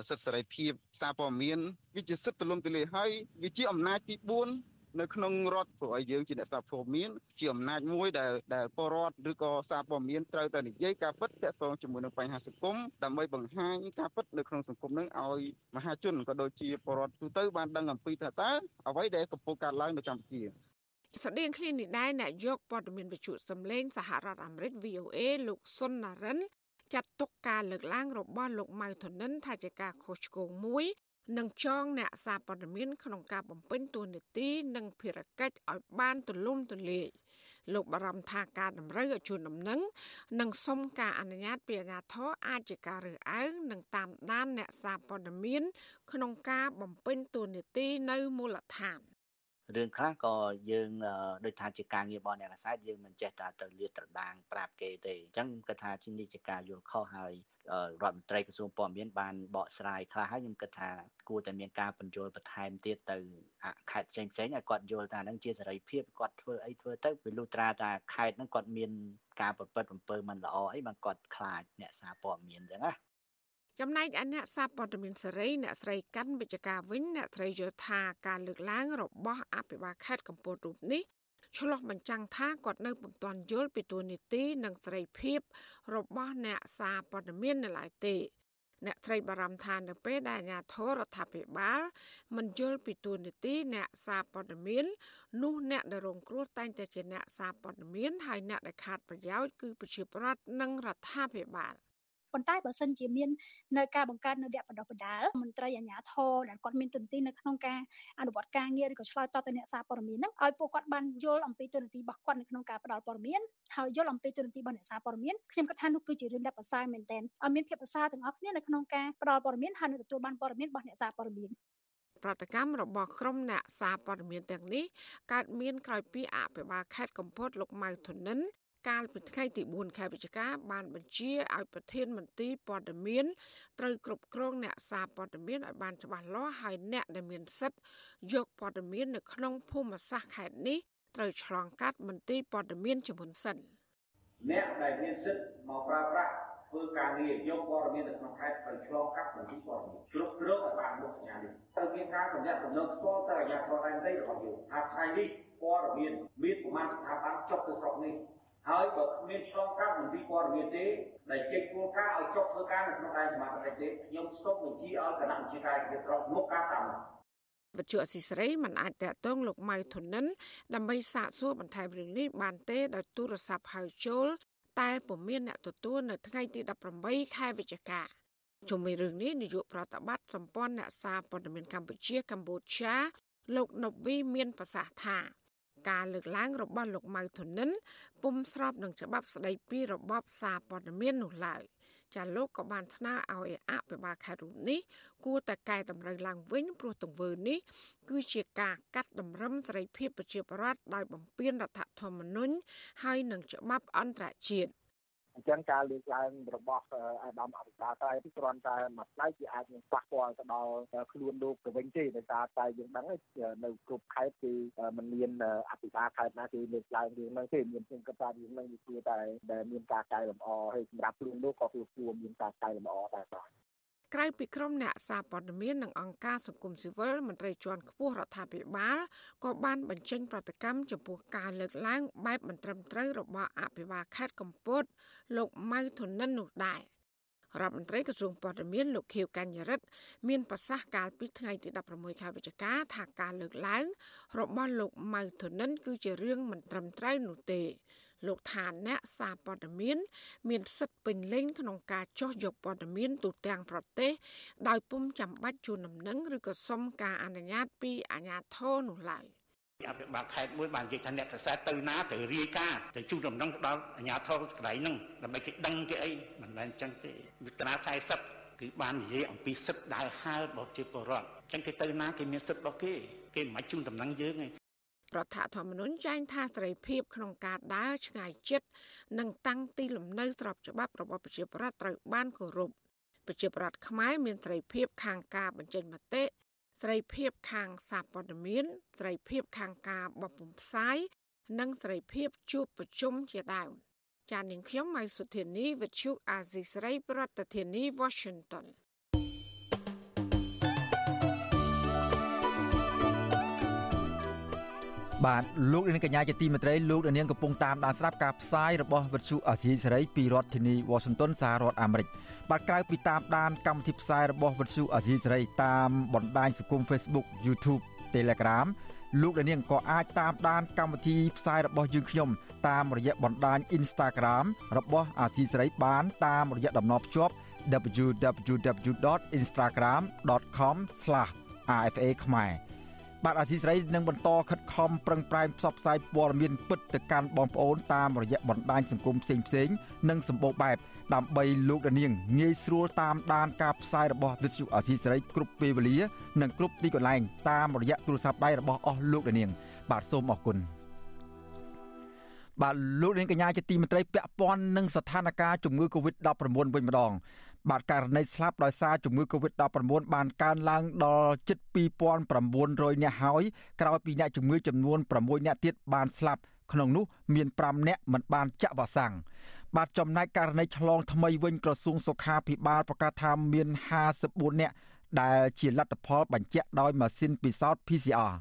សិទ្ធិសេរីភាពសារព័ត៌មានវាជាសិទ្ធិទូលំទូលាយហើយវាជាអំណាចទី4 នៅក្នុងរដ្ឋព្រោះឲ្យយើងជាអ្នកសារព័ត៌មានជាអំណាចមួយដែលដែលពលរដ្ឋឬក៏សារព័ត៌មានត្រូវតែនិយាយការពិតទាក់ទងជាមួយនឹងបញ្ហាសង្គមដើម្បីបង្ហាញការពិតនៅក្នុងសង្គមនឹងឲ្យមហាជនក៏ដូចជាពលរដ្ឋទូទៅបានដឹងអំពីថាតើអ្វីដែលកំពុងកើតឡើងនៅកម្ពុជាស្តីងគ្នានេះដែរអ្នកយកព័ត៌មានវិទ្យុសំឡេងសហរដ្ឋអាមេរិក VOA លោកសុនណារិនចាត់ទុកការលើកឡើងរបស់លោកម៉ៅធនិនថាជាការខុសឆ្គងមួយ និងចងអ្នកសារព័ត៌មានក្នុងការបំពេញតួនាទីនិងភារកិច្ចឲ្យបានទូលំទូលាយលោកបារម្ភថាការតម្រូវឲ្យជួនដំណឹងនិងសុំការអនុញ្ញាតពីអាជ្ញាធរអាចជាការរើសអើងនិងតាមដានអ្នកសារព័ត៌មានក្នុងការបំពេញតួនាទីនៅមូលដ្ឋានរឿងខ្លះក៏យើងដូចថាជាការងាររបស់អ្នកកសែតយើងមិនចេះតែទៅលាតត្រដាងប្រាប់គេទេអញ្ចឹងគាត់ថាជានេះជាការយល់ខុសហើយ រដ្ឋមន្ត្រីក្រសួងព័ត៌មានបានបកស្រាយខ្លះហើយខ្ញុំគិតថាគួរតែមានការបញ្យល់បន្ថែមទៀតទៅខេត្តផ្សេងផ្សេងឲ្យគាត់យល់ថានឹងជាសេរីភាពគាត់ធ្វើអីធ្វើទៅវាលុះត្រាតែខេត្តហ្នឹងគាត់មានការប្រព្រឹត្តអំពើមិនល្អអីបានគាត់ខ្លាចអ្នកសារព័ត៌មានអញ្ចឹងណាចំណែកអអ្នកសារព័ត៌មានសេរីអ្នកស្រីកាន់វិជ្ជការវិញអ្នកស្រីយល់ថាការលើកឡើងរបស់អភិបាលខេត្តកំពតរូបនេះ ឆ្លោះបញ្ចាំងថាគាត់នៅពុំទាន់យល់ពីទួលនីតិនិងសេរីភាព របស់អ្នកសារព័ត៌មាននៅឡើយទេអ្នកត្រីបារម្ភថានៅពេលដែលអាជ្ញាធររដ្ឋាភិបាលមិនយល់ពីទួលនីតិអ្នកសារព័ត៌មាននោះអ្នកដែលរងគ្រោះតែងតែជាអ្នកសារព័ត៌មានហើយអ្នកដែលខាតប្រយោជន៍គឺប្រជាប្រដ្ឋនិងរដ្ឋាភិបាល។ ប៉ុន្តែបើសិនជាមាននៅការបង្កើតនៅវគ្គបណ្ដុះបណ្ដាលមន្ត្រីអាជ្ញាធរដែលគាត់មានទន្ទឹងនៅក្នុងការអនុវត្តការងារឬក៏ឆ្លើយតបទៅអ្នកសារព័ត៌មានហ្នឹងឲ្យពួកគាត់បានយល់អំពីទនទីរបស់គាត់នៅក្នុងការផ្ដល់ព័ត៌មានហើយយល់អំពីទនទីរបស់អ្នកសារព័ត៌មានខ្ញុំគិតថានោះគឺជារឿងដែលប្រសើរមែនទែនឲ្យមានភាពប្រសើរទាំងអស់គ្នានៅក្នុងការផ្ដល់ព័ត៌មានហើយនឹងទទួលបានព័ត៌មានរបស់អ្នកសារព័ត៌មានប្រតិកម្មរបស់ក្រុមអ្នកសារព័ត៌មានទាំងនេះកើតមានក្រោយពីអភិបាលខេត្តកំពតលោកម៉ៅធនិន កាលពីថ្ងៃទី4ខែវិច្ឆិកាបានបញ្ជាឲ្យប្រធានមន្ទីរព័ត៌មានត្រូវគ្រប់គ្រងអ្នកសារព័ត៌មានឲ្យបានច្បាស់លាស់ហើយអ្នកដែលមានសិទ្ធិយកព័ត៌មាននៅក្នុងភូមិសាស្ត្រខេត្តនេះត្រូវឆ្លងកាត់មន្ទីរព័ត៌មានជាមុនសិនអ្នកដែលមានសិទ្ធិមកប្រើប្រាស់ធ្វើការងារយកព័ត៌មាននៅក្នុងខេត្តត្រូវឆ្លងកាត់មន្ទីរព័ត៌មានគ្រប់គ្រងឲ្យបានមុខសញ្ញានេះត្រូវមានការកំណត់កំណត់ស្គាល់ទៅអាជ្ញាធរដែនដីរបស់យើងថាថ្ងៃនេះព័ត៌មានមានប្រមាណស្ថាប័នចុះទៅស្រុកនេះ ហើយក៏គ្មានឆ្លងកាត់មន្ទីរព័ត៌មានទេដែលចេញគោលការណ៍ឲ្យចុះធ្វើការនៅក្នុងដែនសមត្ថកិច្ចទេខ្ញុំសូមបញ្ជាឲ្យគណៈបញ្ជាការវិទ្យាមកការតាមវិទ្យុអសីសេរីមិនអាចតតងលោកម៉ៅធនិនដើម្បីសាកសួរបន្ថែមរឿងនេះបានទេដោយទូរស័ព្ទហៅចូលតែពុំមានអ្នកទទួលនៅថ្ងៃទី18ខែវិច្ឆិកាជុំវិញរឿងនេះនាយកប្រតិបត្តិសម្ព័ន្ធអ្នកសារព័ត៌មានកម្ពុជាកម្ពុជាលោកណូវីមានប្រសាសន៍ថា ការលើកឡើងរបស់លោកម៉ៅធនិនពុំស្របនឹងច្បាប់ស្តីពីរបបសារព័ត៌មាននោះឡើយចាលោកក៏បានថ្នើឲ្យអភិបាលខេត្តរូបនេះគួរតែកែតម្រូវឡើងវិញព្រោះទង្វើនេះគឺជាការកាត់តម្រឹមសេរីភាពប្រជាពលរដ្ឋដោយបំពានរដ្ឋធម្មនុញ្ញហើយនឹងច្បាប់អន្តរជាតិ អញ្ចឹងការលើកឡើងរបស់អាដាមអភិបាលតែគ្រាន់តែមួយផ្នែកវាអាចនឹងប៉ះពាល់ទៅដល់ខ្លួនលោកទៅវិញទេដោយសារតែយើងដឹងនៅគ្រប់ខេត្តគឺมันមានអភិបាលខេត្តណាគេលើកឡើងរឿងហ្នឹងទេមានខ្ញុំគិតថារឿងហ្នឹងវាគឺតែដែលមានការកែលម្អហើយសម្រាប់ខ្លួនលោកក៏គួរមានការកែលម្អដែរបាទ ក្រៅពីក្រុមអ្នកសារព័ត៌មាននិងអង្គការសង្គមស៊ីវិលមន្ត្រីជាន់ខ្ពស់រដ្ឋាភិបាលក៏បានបញ្ចេញប្រតិកម្មចំពោះការលើកឡើងបែបមិនត្រឹមត្រូវរបស់អភិបាលខេត្តកំពតលោកម៉ៅធនិននោះដែររដ្ឋមន្ត្រីក្រសួងព័ត៌មានលោកខៀវកញ្ញរិទ្ធមានប្រសាសន៍កាលពីថ្ងៃទី16ខែវិច្ឆិកាថាការលើកឡើងរបស់លោកម៉ៅធនិនគឺជារឿងមិនត្រឹមត្រូវនោះទេ លោកថាអ្នកសារព័ត៌មាន មានសិទ្ធិពេញលេញក្នុងការចោះយកព័ត៌មានទូទាំងប្រទេស ដោយពុំចាំបាច់ជូនដំណឹងឬក៏សុំការអនុញ្ញាតពីអាជ្ញាធរនោះឡើយអភិបាលខេត្តមួយបាននិយាយថាអ្នកកសែតទៅណាទៅរាយការណ៍ទៅជូនដំណឹងដល់អាជ្ញាធរកន្លែងហ្នឹងដើម្បីគេដឹងគេអីមិនមែនអញ្ចឹងទេវិទ្យា40គឺបាននិយាយអំពីសិទ្ធិដើរហើររបស់ជាពលរដ្ឋអញ្ចឹងគេទៅណាគេមានសិទ្ធិរបស់គេគេមិនជូនដំណឹងយើងទេ រដ្ឋធម្មនុញ្ញចែងថាសេរីភាពក្នុងការដើរឆ្ងាយចិត្តនិងតាំងទីលំនៅស្របច្បាប់របស់ប្រជាប្រដ្ឋត្រូវបានគោរពប្រជាប្រដ្ឋខ្មែរមានសេរីភាពខាងការបញ្ចេញមតិសេរីភាពខាងសារព័ត៌មានសេរីភាពខាងការបោះពុម្ពផ្សាយនិងសេរីភាពជួបប្រជុំជាដើមចាននាងខ្ញុំម៉ៃសុធានីវិទ្យុអាស៊ីសេរីប្រធានាធិបតី Washington បាទលោកនាងកញ្ញាជាទីមេត្រីលោកនាងកំពុងតាមដានស្ដាប់ការផ្សាយរបស់វិទ្យុអាស៊ីសេរីពីរដ្ឋធានី Washington សហរដ្ឋអាមេរិកបាទក្រៅពីតាមដានកម្មវិធីផ្សាយរបស់វិទ្យុអាស៊ីសេរីតាមបណ្ដាញសង្គម Facebook YouTube Telegram លោកនាងក៏អាចតាមដានកម្មវិធីផ្សាយរបស់យើងខ្ញុំតាមរយៈបណ្ដាញ Instagram របស់អាស៊ីសេរីបានតាមរយៈតំណភ្ជាប់ www.instagram.com/rfa ខ្មែរ បាទអាស៊ីសេរីនឹងបន្តខិតខំប្រឹងប្រែងផ្សព្វផ្សាយព័ត៌មានពិតទៅកាន់បងប្អូនតាមរយៈបណ្ដាញសង្គមផ្សេងផ្សេងនិងសម្បូរបែបដើម្បីលោកនាងងាយស្រួលតាមដានការផ្សាយរបស់វិទ្យុអាស៊ីសេរីគ្រប់ពេលវេលា និងគ្រប់ទីកន្លែងតាមរយៈទូរស័ព្ទដៃរបស់អស់លោកនាង បាទសូមអរគុណបាទលោកនាងកញ្ញាជាទីមេត្រីពាក់ព័ន្ធនឹងស្ថានភាពជំងឺ Covid-19 វិញម្ដង បាទករណីស្លាប់ដោយសារជំងឺ Covid-19 បានកើនឡើងដល់ជិត2900នាក់ហើយក្រោយពីអ្នកជំងឺចំនួន6នាក់ទៀតបានស្លាប់ក្នុងនោះមាន5នាក់មិនបានចាក់វ៉ាក់សាំងបាទចំណែកករណីឆ្លងថ្មីវិញក្រសួងសុខាភិបាលប្រកាសថាមាន54នាក់ដែលជាលទ្ធផលបញ្ជាក់ដោយម៉ាស៊ីនពិសោធន៍ PCR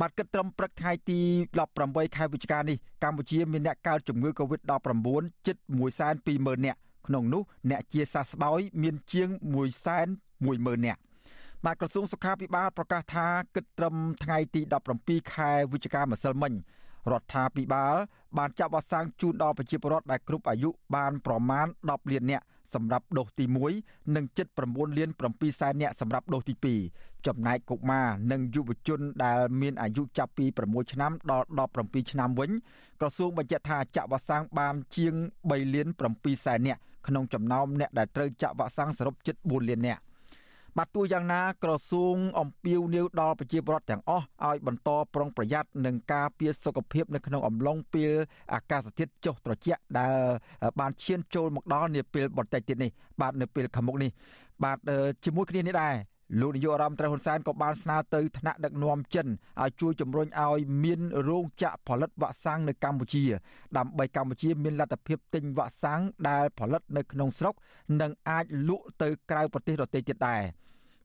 បាទគិតត្រឹមព្រឹកថ្ងៃទី18ខែវិច្ឆិកានេះកម្ពុជាមានអ្នកកើតជំងឺ Covid-19 ជិត120,000នាក់ ក្នុងនោះអ្នកជាសះស្បើយមានជាង110,000នាក់បាទក្រសួងសុខាភិបាលប្រកាសថាគិតត្រឹមថ្ងៃទី17ខែវិច្ឆិកាម្សិលមិញរដ្ឋាភិបាលបានចាប់វ៉ាក់សាំងជូនដល់ប្រជាពលរដ្ឋដែលគ្រប់អាយុបានប្រមាណ10លាននាក់សម្រាប់ដូសទី1និង79លាន7សែននាក់សម្រាប់ដូសទី2ចំណែកកុមារនិងយុវជនដែលមានអាយុចាប់ពី6ឆ្នាំដល់17ឆ្នាំវិញក្រសួងបញ្ជាក់ថាចាក់វ៉ាក់សាំងបានជាង3លាន7សែននាក់ ក្នុងចំណោមអ្នកដែលត្រូវចាក់វ៉ាក់សាំងសរុបជិត4លាននាក់បាទទោះយ៉ាងណាក្រសួងអំពាវនាវដល់ប្រជាពលរដ្ឋទាំងអស់ឲ្យបន្តប្រុងប្រយ័ត្ននឹងការពារសុខភាពនៅក្នុងអំឡុងពេលអាកាសធាតុចុះត្រជាក់ដែលបានឈានចូលមកដល់នាពេលបន្តិចទៀតនេះបាទនៅពេលខាងមុខនេះបាទជាមួយគ្នានេះដែរ លោកនាយករដ្ឋមន្ត្រីហ៊ុនសែនក៏បានស្នើទៅថ្នាក់ដឹកនាំចិនឲ្យជួយជំរុញឲ្យមានរោងចក្រផលិតវ៉ាក់សាំងនៅកម្ពុជា ដើម្បីកម្ពុជាមានលទ្ធភាពទិញវ៉ាក់សាំងដែលផលិតនៅក្នុងស្រុក និងអាចលក់ទៅក្រៅប្រទេសដទៃទៀតដែរ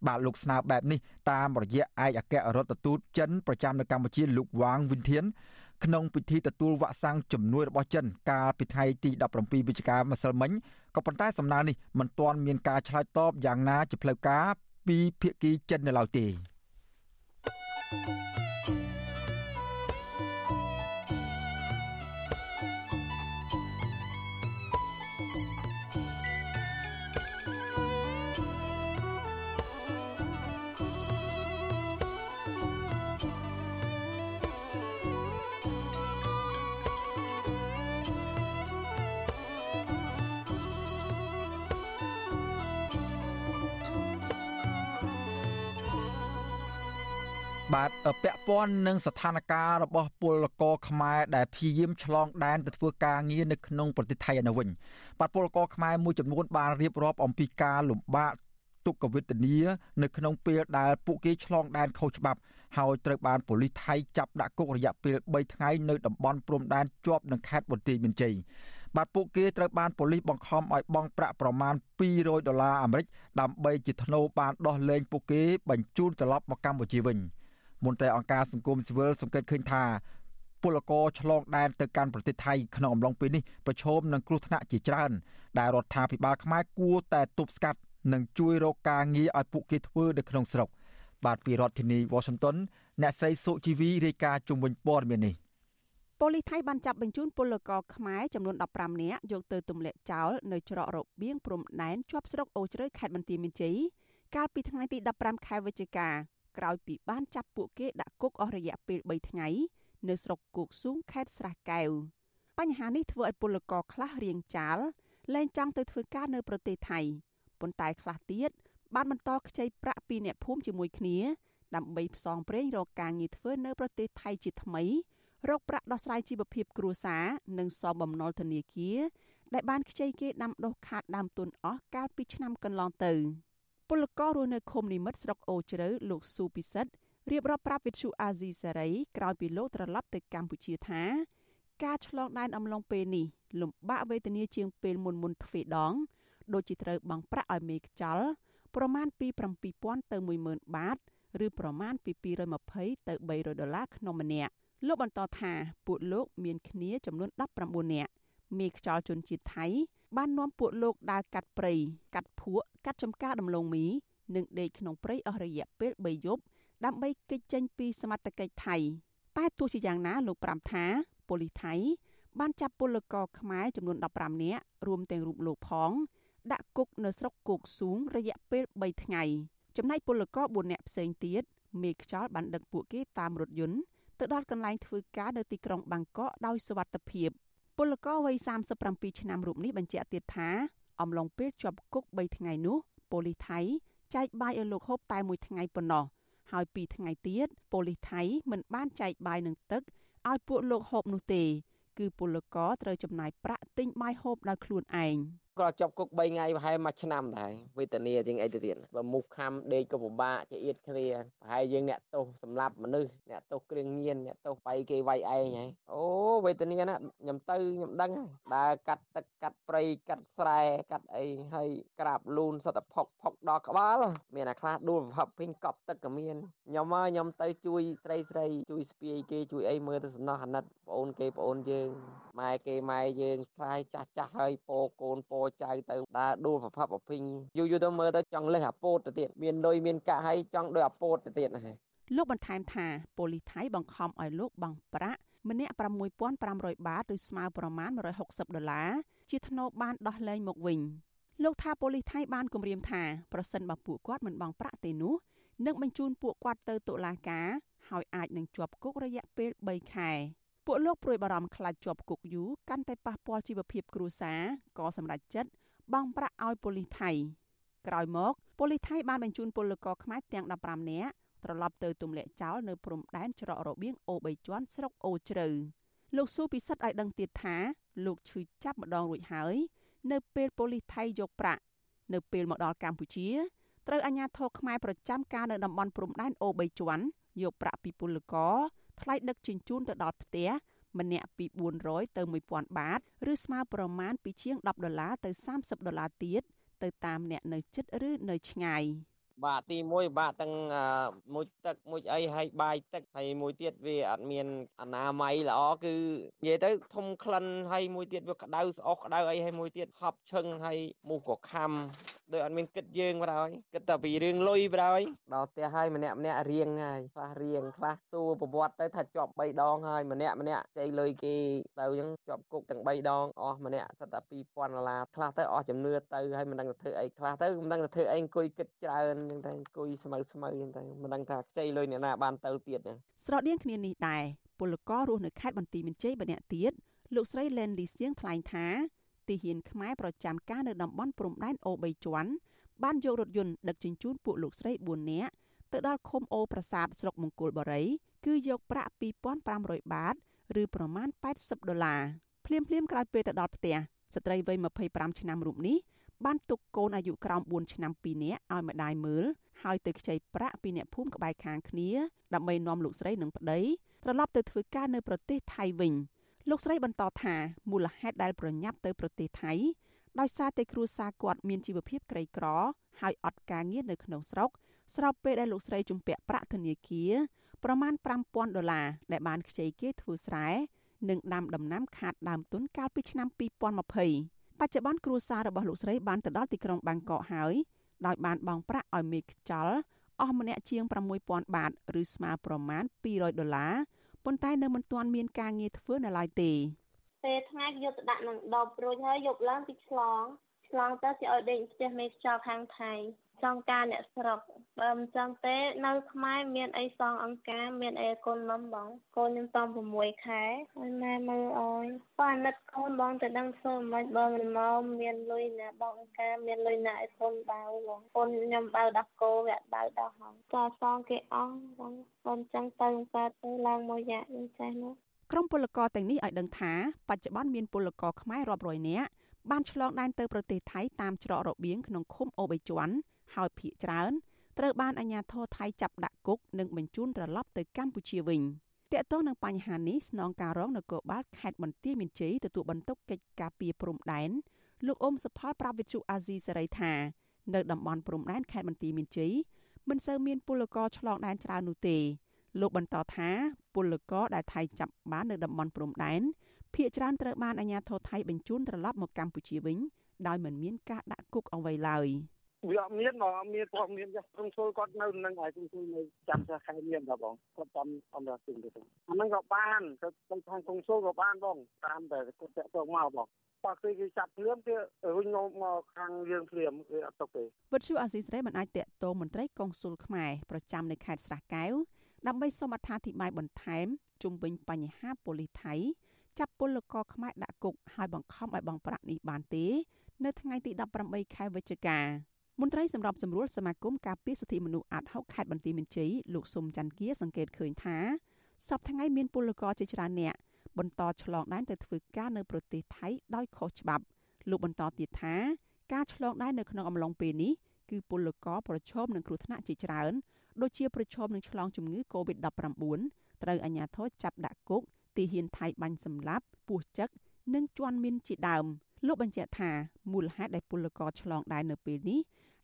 បាទលោកស្នើបែបនេះតាមរយៈឯកអគ្គរដ្ឋទូតចិនប្រចាំនៅកម្ពុជាលោកវ៉ាងវិនធានក្នុងពិធីទទួលវ៉ាក់សាំងជំនួយរបស់ចិន កាលពីថ្ងៃទី17វិច្ឆិកាម្សិលមិញក៏ប៉ុន្តែសំណើនេះមិនទាន់មានការឆ្លើយតបយ៉ាងណាជាផ្លូវការ ពីភាគីចិននៅឡើយទេ thank you បាទពាក់ព័ន្ធនឹងស្ថានភាពរបស់ពលករខ្មែរដែលព្យាយាមឆ្លងដែនទៅធ្វើការងារនៅក្នុងប្រទេសថៃឯនោះវិញបាទពលករខ្មែរមួយចំនួនបានរៀបរាប់អំពីការលំបាកទុក្ខវេទនានៅក្នុងពេលដែលពួកគេឆ្លងដែនខុសច្បាប់ហើយត្រូវបានប៉ូលីសថៃចាប់ដាក់គុករយៈពេល3ថ្ងៃនៅតំបន់ព្រំដែនជាប់នឹងខេត្តបន្ទាយមានជ័យបាទពួកគេត្រូវបានប៉ូលីសបង្ខំឲ្យបង់ប្រាក់ប្រមាណ200ដុល្លារអាមេរិកដើម្បីជាថ្នូរបានដោះលែងពួកគេបញ្ជូនត្រឡប់មកកម្ពុជាវិញ។ មន្ត្រីអង្គការសង្គមស៊ីវិលសង្កេតឃើញថាពលករឆ្លងដែនទៅកាន់ប្រទេសថៃក្នុងអំឡុងពេលនេះប្រឈមនឹងគ្រោះថ្នាក់ជាច្រើន ដែលរដ្ឋាភិបាលខ្មែរគួរតែទប់ស្កាត់និងជួយរកការងារឲ្យពួកគេធ្វើនៅក្នុងស្រុកបាទពីរដ្ឋធានី Washington អ្នកស្រីសុជីវីរាយការណ៍ជុំវិញព័ត៌មាននេះប៉ូលីសថៃបានចាប់បញ្ជូនពលករខ្មែរចំនួន15នាក់យកទៅទម្លាក់ចោលនៅច្រករបៀងព្រំដែនជាប់ស្រុកអូជ្រៅខេត្តបន្ទាយមានជ័យកាលពីថ្ងៃទី15ខែវិច្ឆិកា ក្រោយពីបានចាប់ពួកគេដាក់គុកអស់រយៈពេល3ថ្ងៃនៅស្រុកគោកស៊ូងខេត្តស្រះកែវបញ្ហានេះធ្វើឲ្យពលករខ្លះរៀងចាលលែងចង់ទៅធ្វើការនៅប្រទេសថៃប៉ុន្តែខ្លះទៀតបានបន្តខ្ចីប្រាក់ពីអ្នកភូមិជាមួយគ្នាដើម្បីផ្សងព្រេងរកការងារធ្វើនៅប្រទេសថៃជាថ្មីរកប្រាក់ដោះស្រាយជីវភាពគ្រួសារនិងសងបំណុលធនាគារដែលបានខ្ចីគេដាំដុះខាតដើមទុនអស់កាលពីឆ្នាំកន្លងទៅ។ ពលកររស់នៅឃុំនិមិត្តស្រុកអូជ្រៅលោកស៊ូពិសិដ្ឋរៀបរាប់ប្រាប់វិទ្យុអាស៊ីសេរីក្រោយពីលោកត្រឡប់ទៅកម្ពុជាថាការឆ្លងដែនអំឡុងពេលនេះលំបាកវេទនាជាងពេលមុនមុនទ្វេដងដូចជាត្រូវបង់ប្រាក់ឲ្យមេខ្ចលប្រមាណពី7000ទៅ10000បាតឬប្រមាណពី220ទៅ300ដុល្លារក្នុងម្នាក់លោកបន្តថាពួកលោកមានគ្នាចំនួន19នាក់មេខ្យល់ជនជាតិថៃ បាននាំពួកលោកដើរកាត់ព្រៃកាត់ភក់កាត់ចំការដំឡូងមី និងដេកក្នុងព្រៃអស់រយៈពេល3យប់ដើម្បីគេចចេញពីសមត្ថកិច្ចថៃ តែទោះជាយ៉ាងណាលោកប្រាំថាប៉ូលីសថៃ បានចាប់ពលករខ្មែរចំនួន15នាក់រួមទាំងរូបលោកផង ដាក់គុកនៅស្រុកគោកស៊ូងរយៈពេល3ថ្ងៃចំណែកពលករ4នាក់ផ្សេងទៀតមេខ្យល់បានដឹកពួកគេតាមរថយន្តទៅដល់កន្លែងធ្វើការនៅទីក្រុងបាងកកដោយសុវត្ថិភាព ពលករវ័យ37ឆ្នាំរូបនេះបញ្ជាក់ទៀតថាអំឡុងពេលជាប់គុក3ថ្ងៃនោះប៉ូលីសថៃចែកបាយឲ្យលោកហូបតែមួយថ្ងៃប៉ុណ្ណោះហើយពីរថ្ងៃទៀតប៉ូលីសថៃមិនបានចែកបាយនិងទឹកឲ្យពួកលោកហូបនោះទេ គឺពលករត្រូវចំណាយប្រាក់ទិញបាយហូបដោយខ្លួនឯង។ ក៏ជាប់គុក3ថ្ងៃប្រហែលមួយឆ្នាំដែរវេទនាជាងអីទៅទៀតបើមុខខំដេកក៏ពិបាកជាអៀតគ្នាប្រហែលយើងអ្នកទោសសម្លាប់មនុស្សអ្នកទោសគ្រឿងញៀនអ្នកទោសបៃគេវាយឯងហើយអូវេទនាណាខ្ញុំទៅខ្ញុំដឹងហើយដើរកាត់ទឹកកាត់ព្រៃកាត់ស្រែកាត់អីហើយក្រាបលូនសតផុកផុកដល់ក្បាលមានអាខ្លះដួលប្រភពពេញកប់ទឹកក៏មានខ្ញុំមកខ្ញុំទៅជួយស្រីស្រីជួយស្ពាយគេជួយអីមើលទៅសំណោះអាណិតបងអូនគេបងអូនយើងម៉ែគេម៉ែយើងខ្លាយចាស់ចាស់ហើយពោកូនពោចៅទៅដើរដួលប្រផាប់ប្រភិញយូរយូរទៅមើលទៅចង់លឹះអាពោតទៅទៀតមានលុយមានកាក់ហើយចង់ដូចអាពោតទៅទៀតណាលោកបន្ថែមថាប៉ូលីសថៃបង្ខំឲ្យលោកបង់ប្រាក់ម្នាក់6500បាតឬស្មើប្រមាណ160ដុល្លារជាថ្នូរបានដោះលែងមកវិញលោកថាប៉ូលីសថៃបានគម្រាមថាប្រសិនបើពួកគាត់មិនបង់ប្រាក់ទេនោះនឹងបញ្ជូនពួកគាត់ទៅតុលាការហើយអាចនឹងជាប់គុករយៈពេល3ខែ ពួកលោកព្រួយបារម្ភខ្លាចជាប់គុកយូរកាន់តែប៉ះពាល់ជីវភាពគ្រួសារក៏សម្រេចចិត្តបង់ប្រាក់ឲ្យប៉ូលីសថៃក្រោយមកប៉ូលីសថៃបានបញ្ជូនពលករខ្មែរទាំង15នាក់ត្រឡប់ទៅទម្លាក់ចោលនៅព្រំដែនច្រករបៀងអូ3ជាន់ស្រុកអូជ្រៅលោកស៊ូពិសិដ្ឋឲ្យដឹងទៀតថាលោកឈឺចាប់ម្ដងរួចហើយនៅពេលប៉ូលីសថៃយកប្រាក់នៅពេលមកដល់កម្ពុជាត្រូវអាជ្ញាធរខ្មែរប្រចាំការនៅតំបន់ព្រំដែនអូ3ជាន់យកប្រាក់ពីពលករ ថ្លៃដឹកជញ្ជូនទៅដល់ផ្ទះម្នាក់ពី400ទៅ1000បាតឬស្មើប្រមាណពីជាង10ដុល្លារទៅ30ដុល្លារទៀតទៅតាមអ្នកនៅជិតឬនៅឆ្ងាយ។ បាទទី1បាទទាំងមួយទឹកមួយអីហើយបាយទឹកហើយមួយទៀតវាអត់មានអនាម័យល្អគឺនិយាយទៅធំក្លិនហើយមួយទៀតវាក្តៅស្អុះក្តៅអីហើយមួយទៀតហប់ឈឹងហើយមូសក៏ខំដោយអត់មានគិតយើងប្រហើយគិតតែពីរឿងលុយប្រហើយដល់ផ្ទះហើយម្នាក់ម្នាក់រៀងហើយខ្លះរៀងខ្លះសួរប្រវត្តិទៅថាជាប់3ដងហើយម្នាក់ម្នាក់ចៃលុយគេទៅអញ្ចឹងជាប់គុកទាំង3ដងអស់ម្នាក់សិតតែ2000ដុល្លារខ្លះទៅអស់ជំនឿទៅហើយមិនដឹងទៅធ្វើអីខ្លះទៅមិនដឹងទៅធ្វើអីអង្គុយគិតច្រើនចឹងតែអង្គុយស្មៅស្មៅចឹងតែមិនដឹងថាខ្ចីលុយអ្នកណាបានទៅទៀតហ្នឹងស្រដៀងគ្នានេះដែរពលកររស់នៅខេត្តបន្ទាយមានជ័យម្នាក់ទៀតលោកស្រីឡែនលីសៀងថ្លែងថាទីហ៊ានខ្មែរប្រចាំការនៅតំបន់ព្រំដែនអូ3ជាន់បានយករថយន្តដឹកជញ្ជូនពួកលោកស្រី4នាក់ទៅដល់ឃុំអូប្រាសាទស្រុកមង្គលបុរី គឺយកប្រាក់2500បាត ឬប្រមាណ80ដុល្លារភ្លាមភ្លាមក្រោយពេលទៅដល់ផ្ទះស្ត្រីវ័យ25ឆ្នាំរូបនេះ បានទុកកូនអាយុក្រោម4ឆ្នាំ2នាក់ឲ្យម្ដាយមើលហើយទៅខ្ចីប្រាក់ពីអ្នកភូមិក្បែរខាងគ្នាដើម្បីនាំលោកស្រីនិងប្តីត្រឡប់ទៅធ្វើការនៅប្រទេសថៃវិញលោកស្រីបន្តថាមូលហេតុដែលប្រញាប់ទៅប្រទេសថៃដោយសារតែគ្រួសារគាត់មានជីវភាពក្រីក្រហើយអត់ការងារនៅក្នុងស្រុកស្របពេលដែលលោកស្រីជំពាក់ប្រាក់ធនាគារប្រមាណ5000ដុល្លារដែលបានខ្ចីគេធ្វើស្រែនិងដាំដំណាំខាតដើមទុនកាលពីឆ្នាំ2020 បច្ចុប្បន្នគ្រួសាររបស់លោកស្រីបានទៅដល់ទីក្រុងបាងកកហើយដោយបានបង់ប្រាក់ឲ្យមេខ្ចលអស់ម្នាក់ជាង6000បាតឬស្មើប្រមាណ200ដុល្លារប៉ុន្តែនៅមិនទាន់មានការងារធ្វើនៅឡើយទេពេលថ្ងៃយកទៅដាក់នឹងដបរួចហើយយកឡើងពីឆ្លងឆ្លងទៅគេឲ្យដេកផ្ទះមេខ្យល់ខាងថៃ ចង់ការអ្នកស្រុកបើមិនចង់ទេនៅខ្មែរមានអីសងអង្ការមានអីកូនមុំបងកូនខ្ញុំតំ6ខែហើយម៉ែមើលអើយបើអាណិតកូនបងទៅដឹងធ្វើមិនបើមិនមកមានលុយណាបងអង្ការមានលុយណាឲ្យកូនបៅបងកូនខ្ញុំបៅដោះគោវាបៅដោះហងចាសងគេអស់បងកូនចឹងទៅកើតទៅឡើងមកយ៉ាក់នឹងចេះនោះក្រុមពលករទាំងនេះឲ្យដឹងថាបច្ចុប្បន្នមានពលករខ្មែររាប់រយនាក់បានឆ្លងដែនទៅប្រទេសថៃតាមច្រករបៀងក្នុងឃុំអូបីជាន់ ហើយភ ieck ច្រើនត្រូវបានអាជ្ញាធរថៃចាប់ដាក់គុកនិងបញ្ជូនត្រឡប់ទៅកម្ពុជាវិញតកតងនឹងបញ្ហានេះស្នងការរងនគរបាលខេត្តបន្ទាយមានជ័យទទួលបន្ទុកកិច្ចការពីព្រំដែនលោកអ៊ុំសុផលប្រាវិទ្យុអាស៊ីសេរីថានៅតំបន់ព្រំដែនខេត្តបន្ទាយមានជ័យមិនសូវមានពលករឆ្លងដែនច្រើននោះទេលោកបន្តថាពលករដែលថៃចាប់បាននៅតំបន់ព្រំដែនភ ieck ច្រើនត្រូវបានអាជ្ញាធរថៃបញ្ជូនត្រឡប់មកកម្ពុជាវិញដោយមិនមានការដាក់គុកអ្វីឡើយ។ វាអត់មានមកអត់មានគាត់មានចាស់ក្រុមស៊ុលគាត់នៅនឹងហើយក្រុមស៊ុលនៅចាំចាស់ខែមានដែរបងគាត់ចាំអមរាជិញទៅអាហ្នឹងក៏បានទៅទៅខាងក្រុមស៊ុលក៏បានបងតាមតែគាត់តាក់ទងមកបងបើគេគេចាប់ភ្លាមគេរុញមកមកខាងយើងភ្លាមគេអត់ទុកទេវិទ្យុអាស៊ីសេរីមិនអាចតាក់ទងមន្ត្រីកុងស៊ុលខ្មែរប្រចាំនៅខេត្តស្រះកែវដើម្បីសូមអត្ថាធិប្បាយបន្ថែមជុំវិញបញ្ហាប៉ូលីសថៃចាប់ពលករខ្មែរដាក់គុកហើយបង្ខំឲ្យបង់ប្រាក់នេះបានទេ នៅថ្ងៃទី18ខែវិច្ឆិកា មន្ត្រីសម្របសម្រួលសមាគមការពារសិទ្ធិមនុស្សអាត់ហុកខេត្តបន្ទាយមានជ័យលោកសុំច័ន្ទគាសង្កេតឃើញថាសប្តាហ៍ថ្ងៃមានពលករជាច្រើនអ្នកបន្តឆ្លងដែនទៅធ្វើការនៅប្រទេសថៃដោយខុសច្បាប់លោកបន្តទៀតថាការឆ្លងដែននៅក្នុងអំឡុងពេលនេះគឺពលករប្រឈមនឹងគ្រោះថ្នាក់ជាច្រើនដូចជាប្រឈមនឹងឆ្លងជំងឺ Covid-19 ត្រូវអាជ្ញាធរចាប់ដាក់គុកទីហ៊ានថៃបាញ់សម្លាប់ពោះចឹកនិងជន់មីនជាដើមលោកបញ្ជាក់ថាមូលហេតុដែលពលករឆ្លងដែននៅពេលនេះ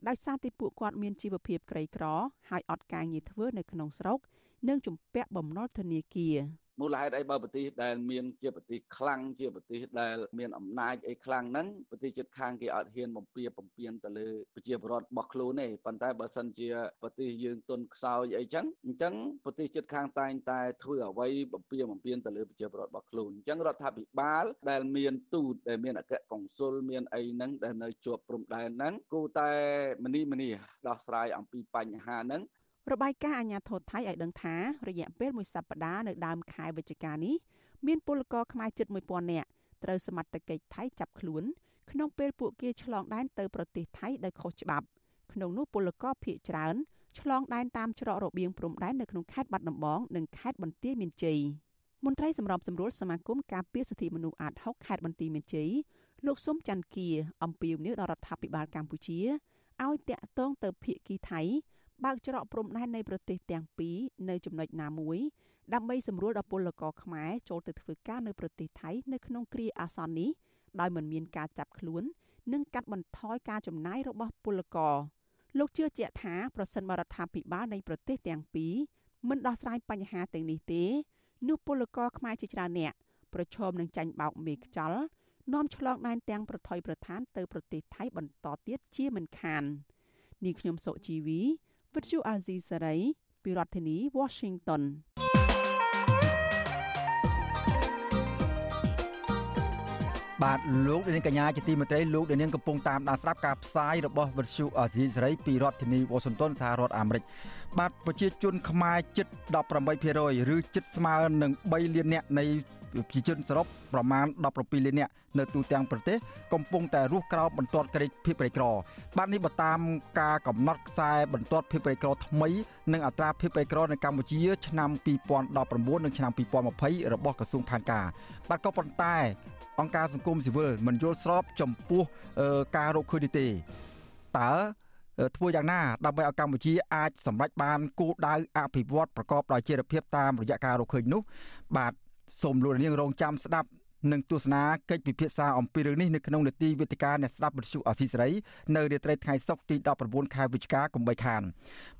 ដោយសារតែពួកគាត់មានជីវភាពក្រីក្រ ហើយអត់ការងារធ្វើនៅក្នុងស្រុកនិងជំពាក់បំណុលធនាគារ មូលហេតុអីបើប្រទេសដែលមានជាប្រទេសខ្លាំងជាប្រទេសដែលមានអំណាចអីខ្លាំងហ្នឹងប្រទេសជិតខាងគេអត់ហ៊ានបំពៀបំពៀនទៅលើប្រជាពលរដ្ឋរបស់ខ្លួនទេប៉ុន្តែបើសិនជាប្រទេសយើងទុនខ្សោយអីចឹងអញ្ចឹងប្រទេសជិតខាងតែងតែធ្វើអ្វីបំពៀបំពៀនទៅលើប្រជាពលរដ្ឋរបស់ខ្លួនអញ្ចឹងរដ្ឋាភិបាលដែលមានទូតដែលមានអគ្គកុងស៊ុលមានអីហ្នឹងដែលនៅជាប់ព្រំដែនហ្នឹងគួរតែមនីមនីដោះស្រាយអំពីបញ្ហាហ្នឹង របាយការណ៍អាជ្ញាធរថៃឲ្យដឹងថារយៈពេលមួយសប្តាហ៍នៅដើមខែវិច្ឆិកានេះមានពលករខ្មែរជិត1000នាក់ត្រូវសមត្ថកិច្ចថៃចាប់ខ្លួនក្នុងពេលពួកគេឆ្លងដែនទៅប្រទេសថៃដោយខុសច្បាប់ ក្នុងនោះពលករភៀសច្រើនឆ្លងដែនតាមច្រករបៀងព្រំដែននៅក្នុងខេត្តបាត់ដំបងនិងខេត្តបន្ទាយមានជ័យមន្ត្រីសម្របសម្រួលសមាគមការពារសិទ្ធិមនុស្សអាត6ខេត្តបន្ទាយមានជ័យលោកសុំច័ន្ទគាអំពីវនីដល់រដ្ឋាភិបាលកម្ពុជាឲ្យតាក់ទងទៅភៀកគីថៃ បើកច្រកព្រំដែននៃប្រទេសទាំងពីរនៅចំណុចណាមួយដើម្បីសម្រួលដល់ពលករខ្មែរចូលទៅធ្វើការនៅប្រទេសថៃនៅក្នុងគ្រាអាសន្ននេះដោយមិនមានការចាប់ខ្លួន និងកាត់បន្ថយការចំណាយរបស់ពលករលោកជឿជាក់ថាប្រសិនបរដ្ឋាភិបាលនៃប្រទេសទាំងពីរមិនដោះស្រាយបញ្ហាទាំងនេះទេនោះពលករខ្មែរជាច្រើនអ្នកប្រឈមនឹងចាញ់បោកមេខ្យល់នាំឆ្លងដែនទាំងប្រថុយប្រឋានទៅប្រទេសថៃបន្តទៀតជាមិនខាននាងខ្ញុំសុជីវី វិទ្យុអាស៊ីសេរីពីរដ្ឋធានី Washington បាទលោកនាងកញ្ញាជាទីមេត្រីលោកនាងកំពុងតាមដានស្ដាប់ការផ្សាយរបស់វិទ្យុអាស៊ីសេរីពីរដ្ឋធានី Washington សហរដ្ឋអាមេរិកបាទប្រជាជនខ្មែរជិត18%ឬជិតស្មើនឹង3លាននាក់នៃប្រជាជនសរុបប្រមាណ17លាននាក់នៅទូទាំងប្រទេសកំពុងតែរស់ក្រោមបន្ទាត់ក្រីភាពក្រីក្រ បាទនេះបើតាមការកំណត់ខ្សែបន្ទាត់ភាពក្រីក្រថ្មីនិងអត្រាភាពក្រីក្រនៅកម្ពុជា ឆ្នាំ2019និងឆ្នាំ2020របស់ក្រសួងផែនការបាទក៏ប៉ុន្តែ អង្គការសង្គមស៊ីវិលមិនយល់ស្របចំពោះការរកឃើញនេះទេតើធ្វើយ៉ាងណាដើម្បីឲ្យកម្ពុជាអាចសម្រេចបានគោលដៅអភិវឌ្ឍប្រកបដោយចីរភាពតាមរយៈការរកឃើញនោះបាទសូមលោកនាងរងចាំស្ដាប់ និងទស្សនាកិច្ចពិភាក្សាអំពីរឿងនេះនៅក្នុងនេតិវេទិកាអ្នកស្ដាប់វិទ្យុអសីសេរីនៅរាត្រីថ្ងៃសុក្រទី19ខែវិច្ឆិកាកុំបីខាន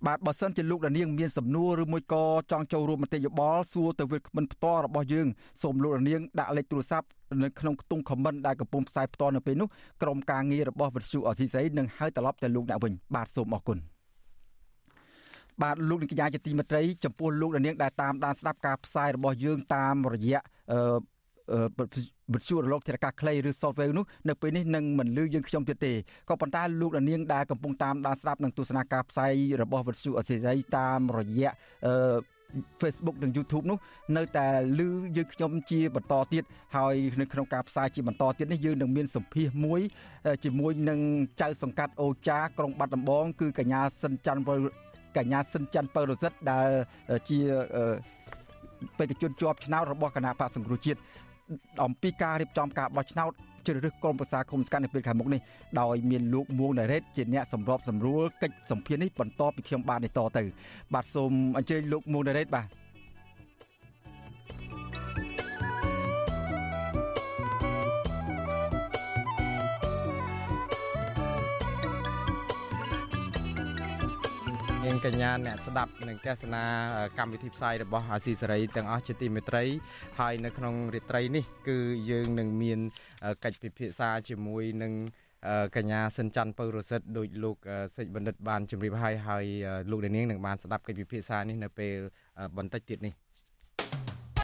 បាទបើសិនជាលោកដានាងមានសំណួរឬមួយក៏ចង់ចូលរួមមតិយោបល់សួរទៅវិក្កាមិនផ្ទាល់របស់យើងសូមលោកដានាងដាក់លេខទូរស័ព្ទនៅក្នុងខ្ទង់ comment ដែលកំពុងផ្សាយផ្ទាល់នៅពេលនេះក្រុមការងាររបស់វិទ្យុអសីសេរីនឹងហៅត្រឡប់ទៅលោកអ្នកវិញបាទសូមអរគុណបាទលោកនាងកញ្ញាជាទីមេត្រីចំពោះលោកនាងដែលតាមដានស្ដាប់ការផ្សាយរបស់យើងតាមរយៈអឺ វិទ្យុរលកធារកាសខ្លីឬ software នោះនៅពេលនេះនឹងមិនលឺយើងខ្ញុំទៀតទេក៏ប៉ុន្តែលោកនាងដែលកំពុងតាមដានស្ដាប់នឹងទស្សនាការផ្សាយរបស់វិទ្យុអសេរីតាមរយៈអឺ Facebook និង YouTube នោះនៅតែលឺយើងខ្ញុំជាបន្តទៀតហើយនៅក្នុងការផ្សាយជាបន្តទៀតនេះយើងនឹងមានសម្ភាសមួយជាមួយនឹងចៅសង្កាត់អូចាក្រុងបាត់ដំបង គឺកញ្ញាសិនច័ន្ទកញ្ញាសិនច័ន្ទបើរសិទ្ធដែលជាបេក្ខជនជាប់ឆ្នោតរបស់គណៈបកសង្គ្រោះជាតិ អំពីការរៀបចំការបោះឆ្នោតជ្រើសរើសក្រុមប្រឹក្សាគុំស្កាត់នៅពេលខាងមុខនេះដោយមានលោកមួងណារ៉េតជាអ្នកសម្របសម្រួលកិច្ចសម្ភារនេះបន្តពីខ្ញុំបាទនេះតទៅបាទសូមអញ្ជើញលោកមួងណារ៉េតបាទ អងកញ្ញាអ្នកស្ដាប់និងទស្សនាកម្មវិធីផ្សាយរបស់អាស៊ីសេរីទាំងអស់ជាទីមេត្រីហើយនៅក្នុងរាត្រីនេះ គឺយើងនឹងមានកិច្ចពិភាក្សាជាមួយនឹងកញ្ញាសិនច័ន្ទពៅរសិទ្ធដោយលោកសេចបណ្ឌិតបានជម្រាបឲ្យហើយលោកនាងនឹងបានស្ដាប់កិច្ចពិភាក្សានេះនៅពេលបន្តិចទៀតនេះ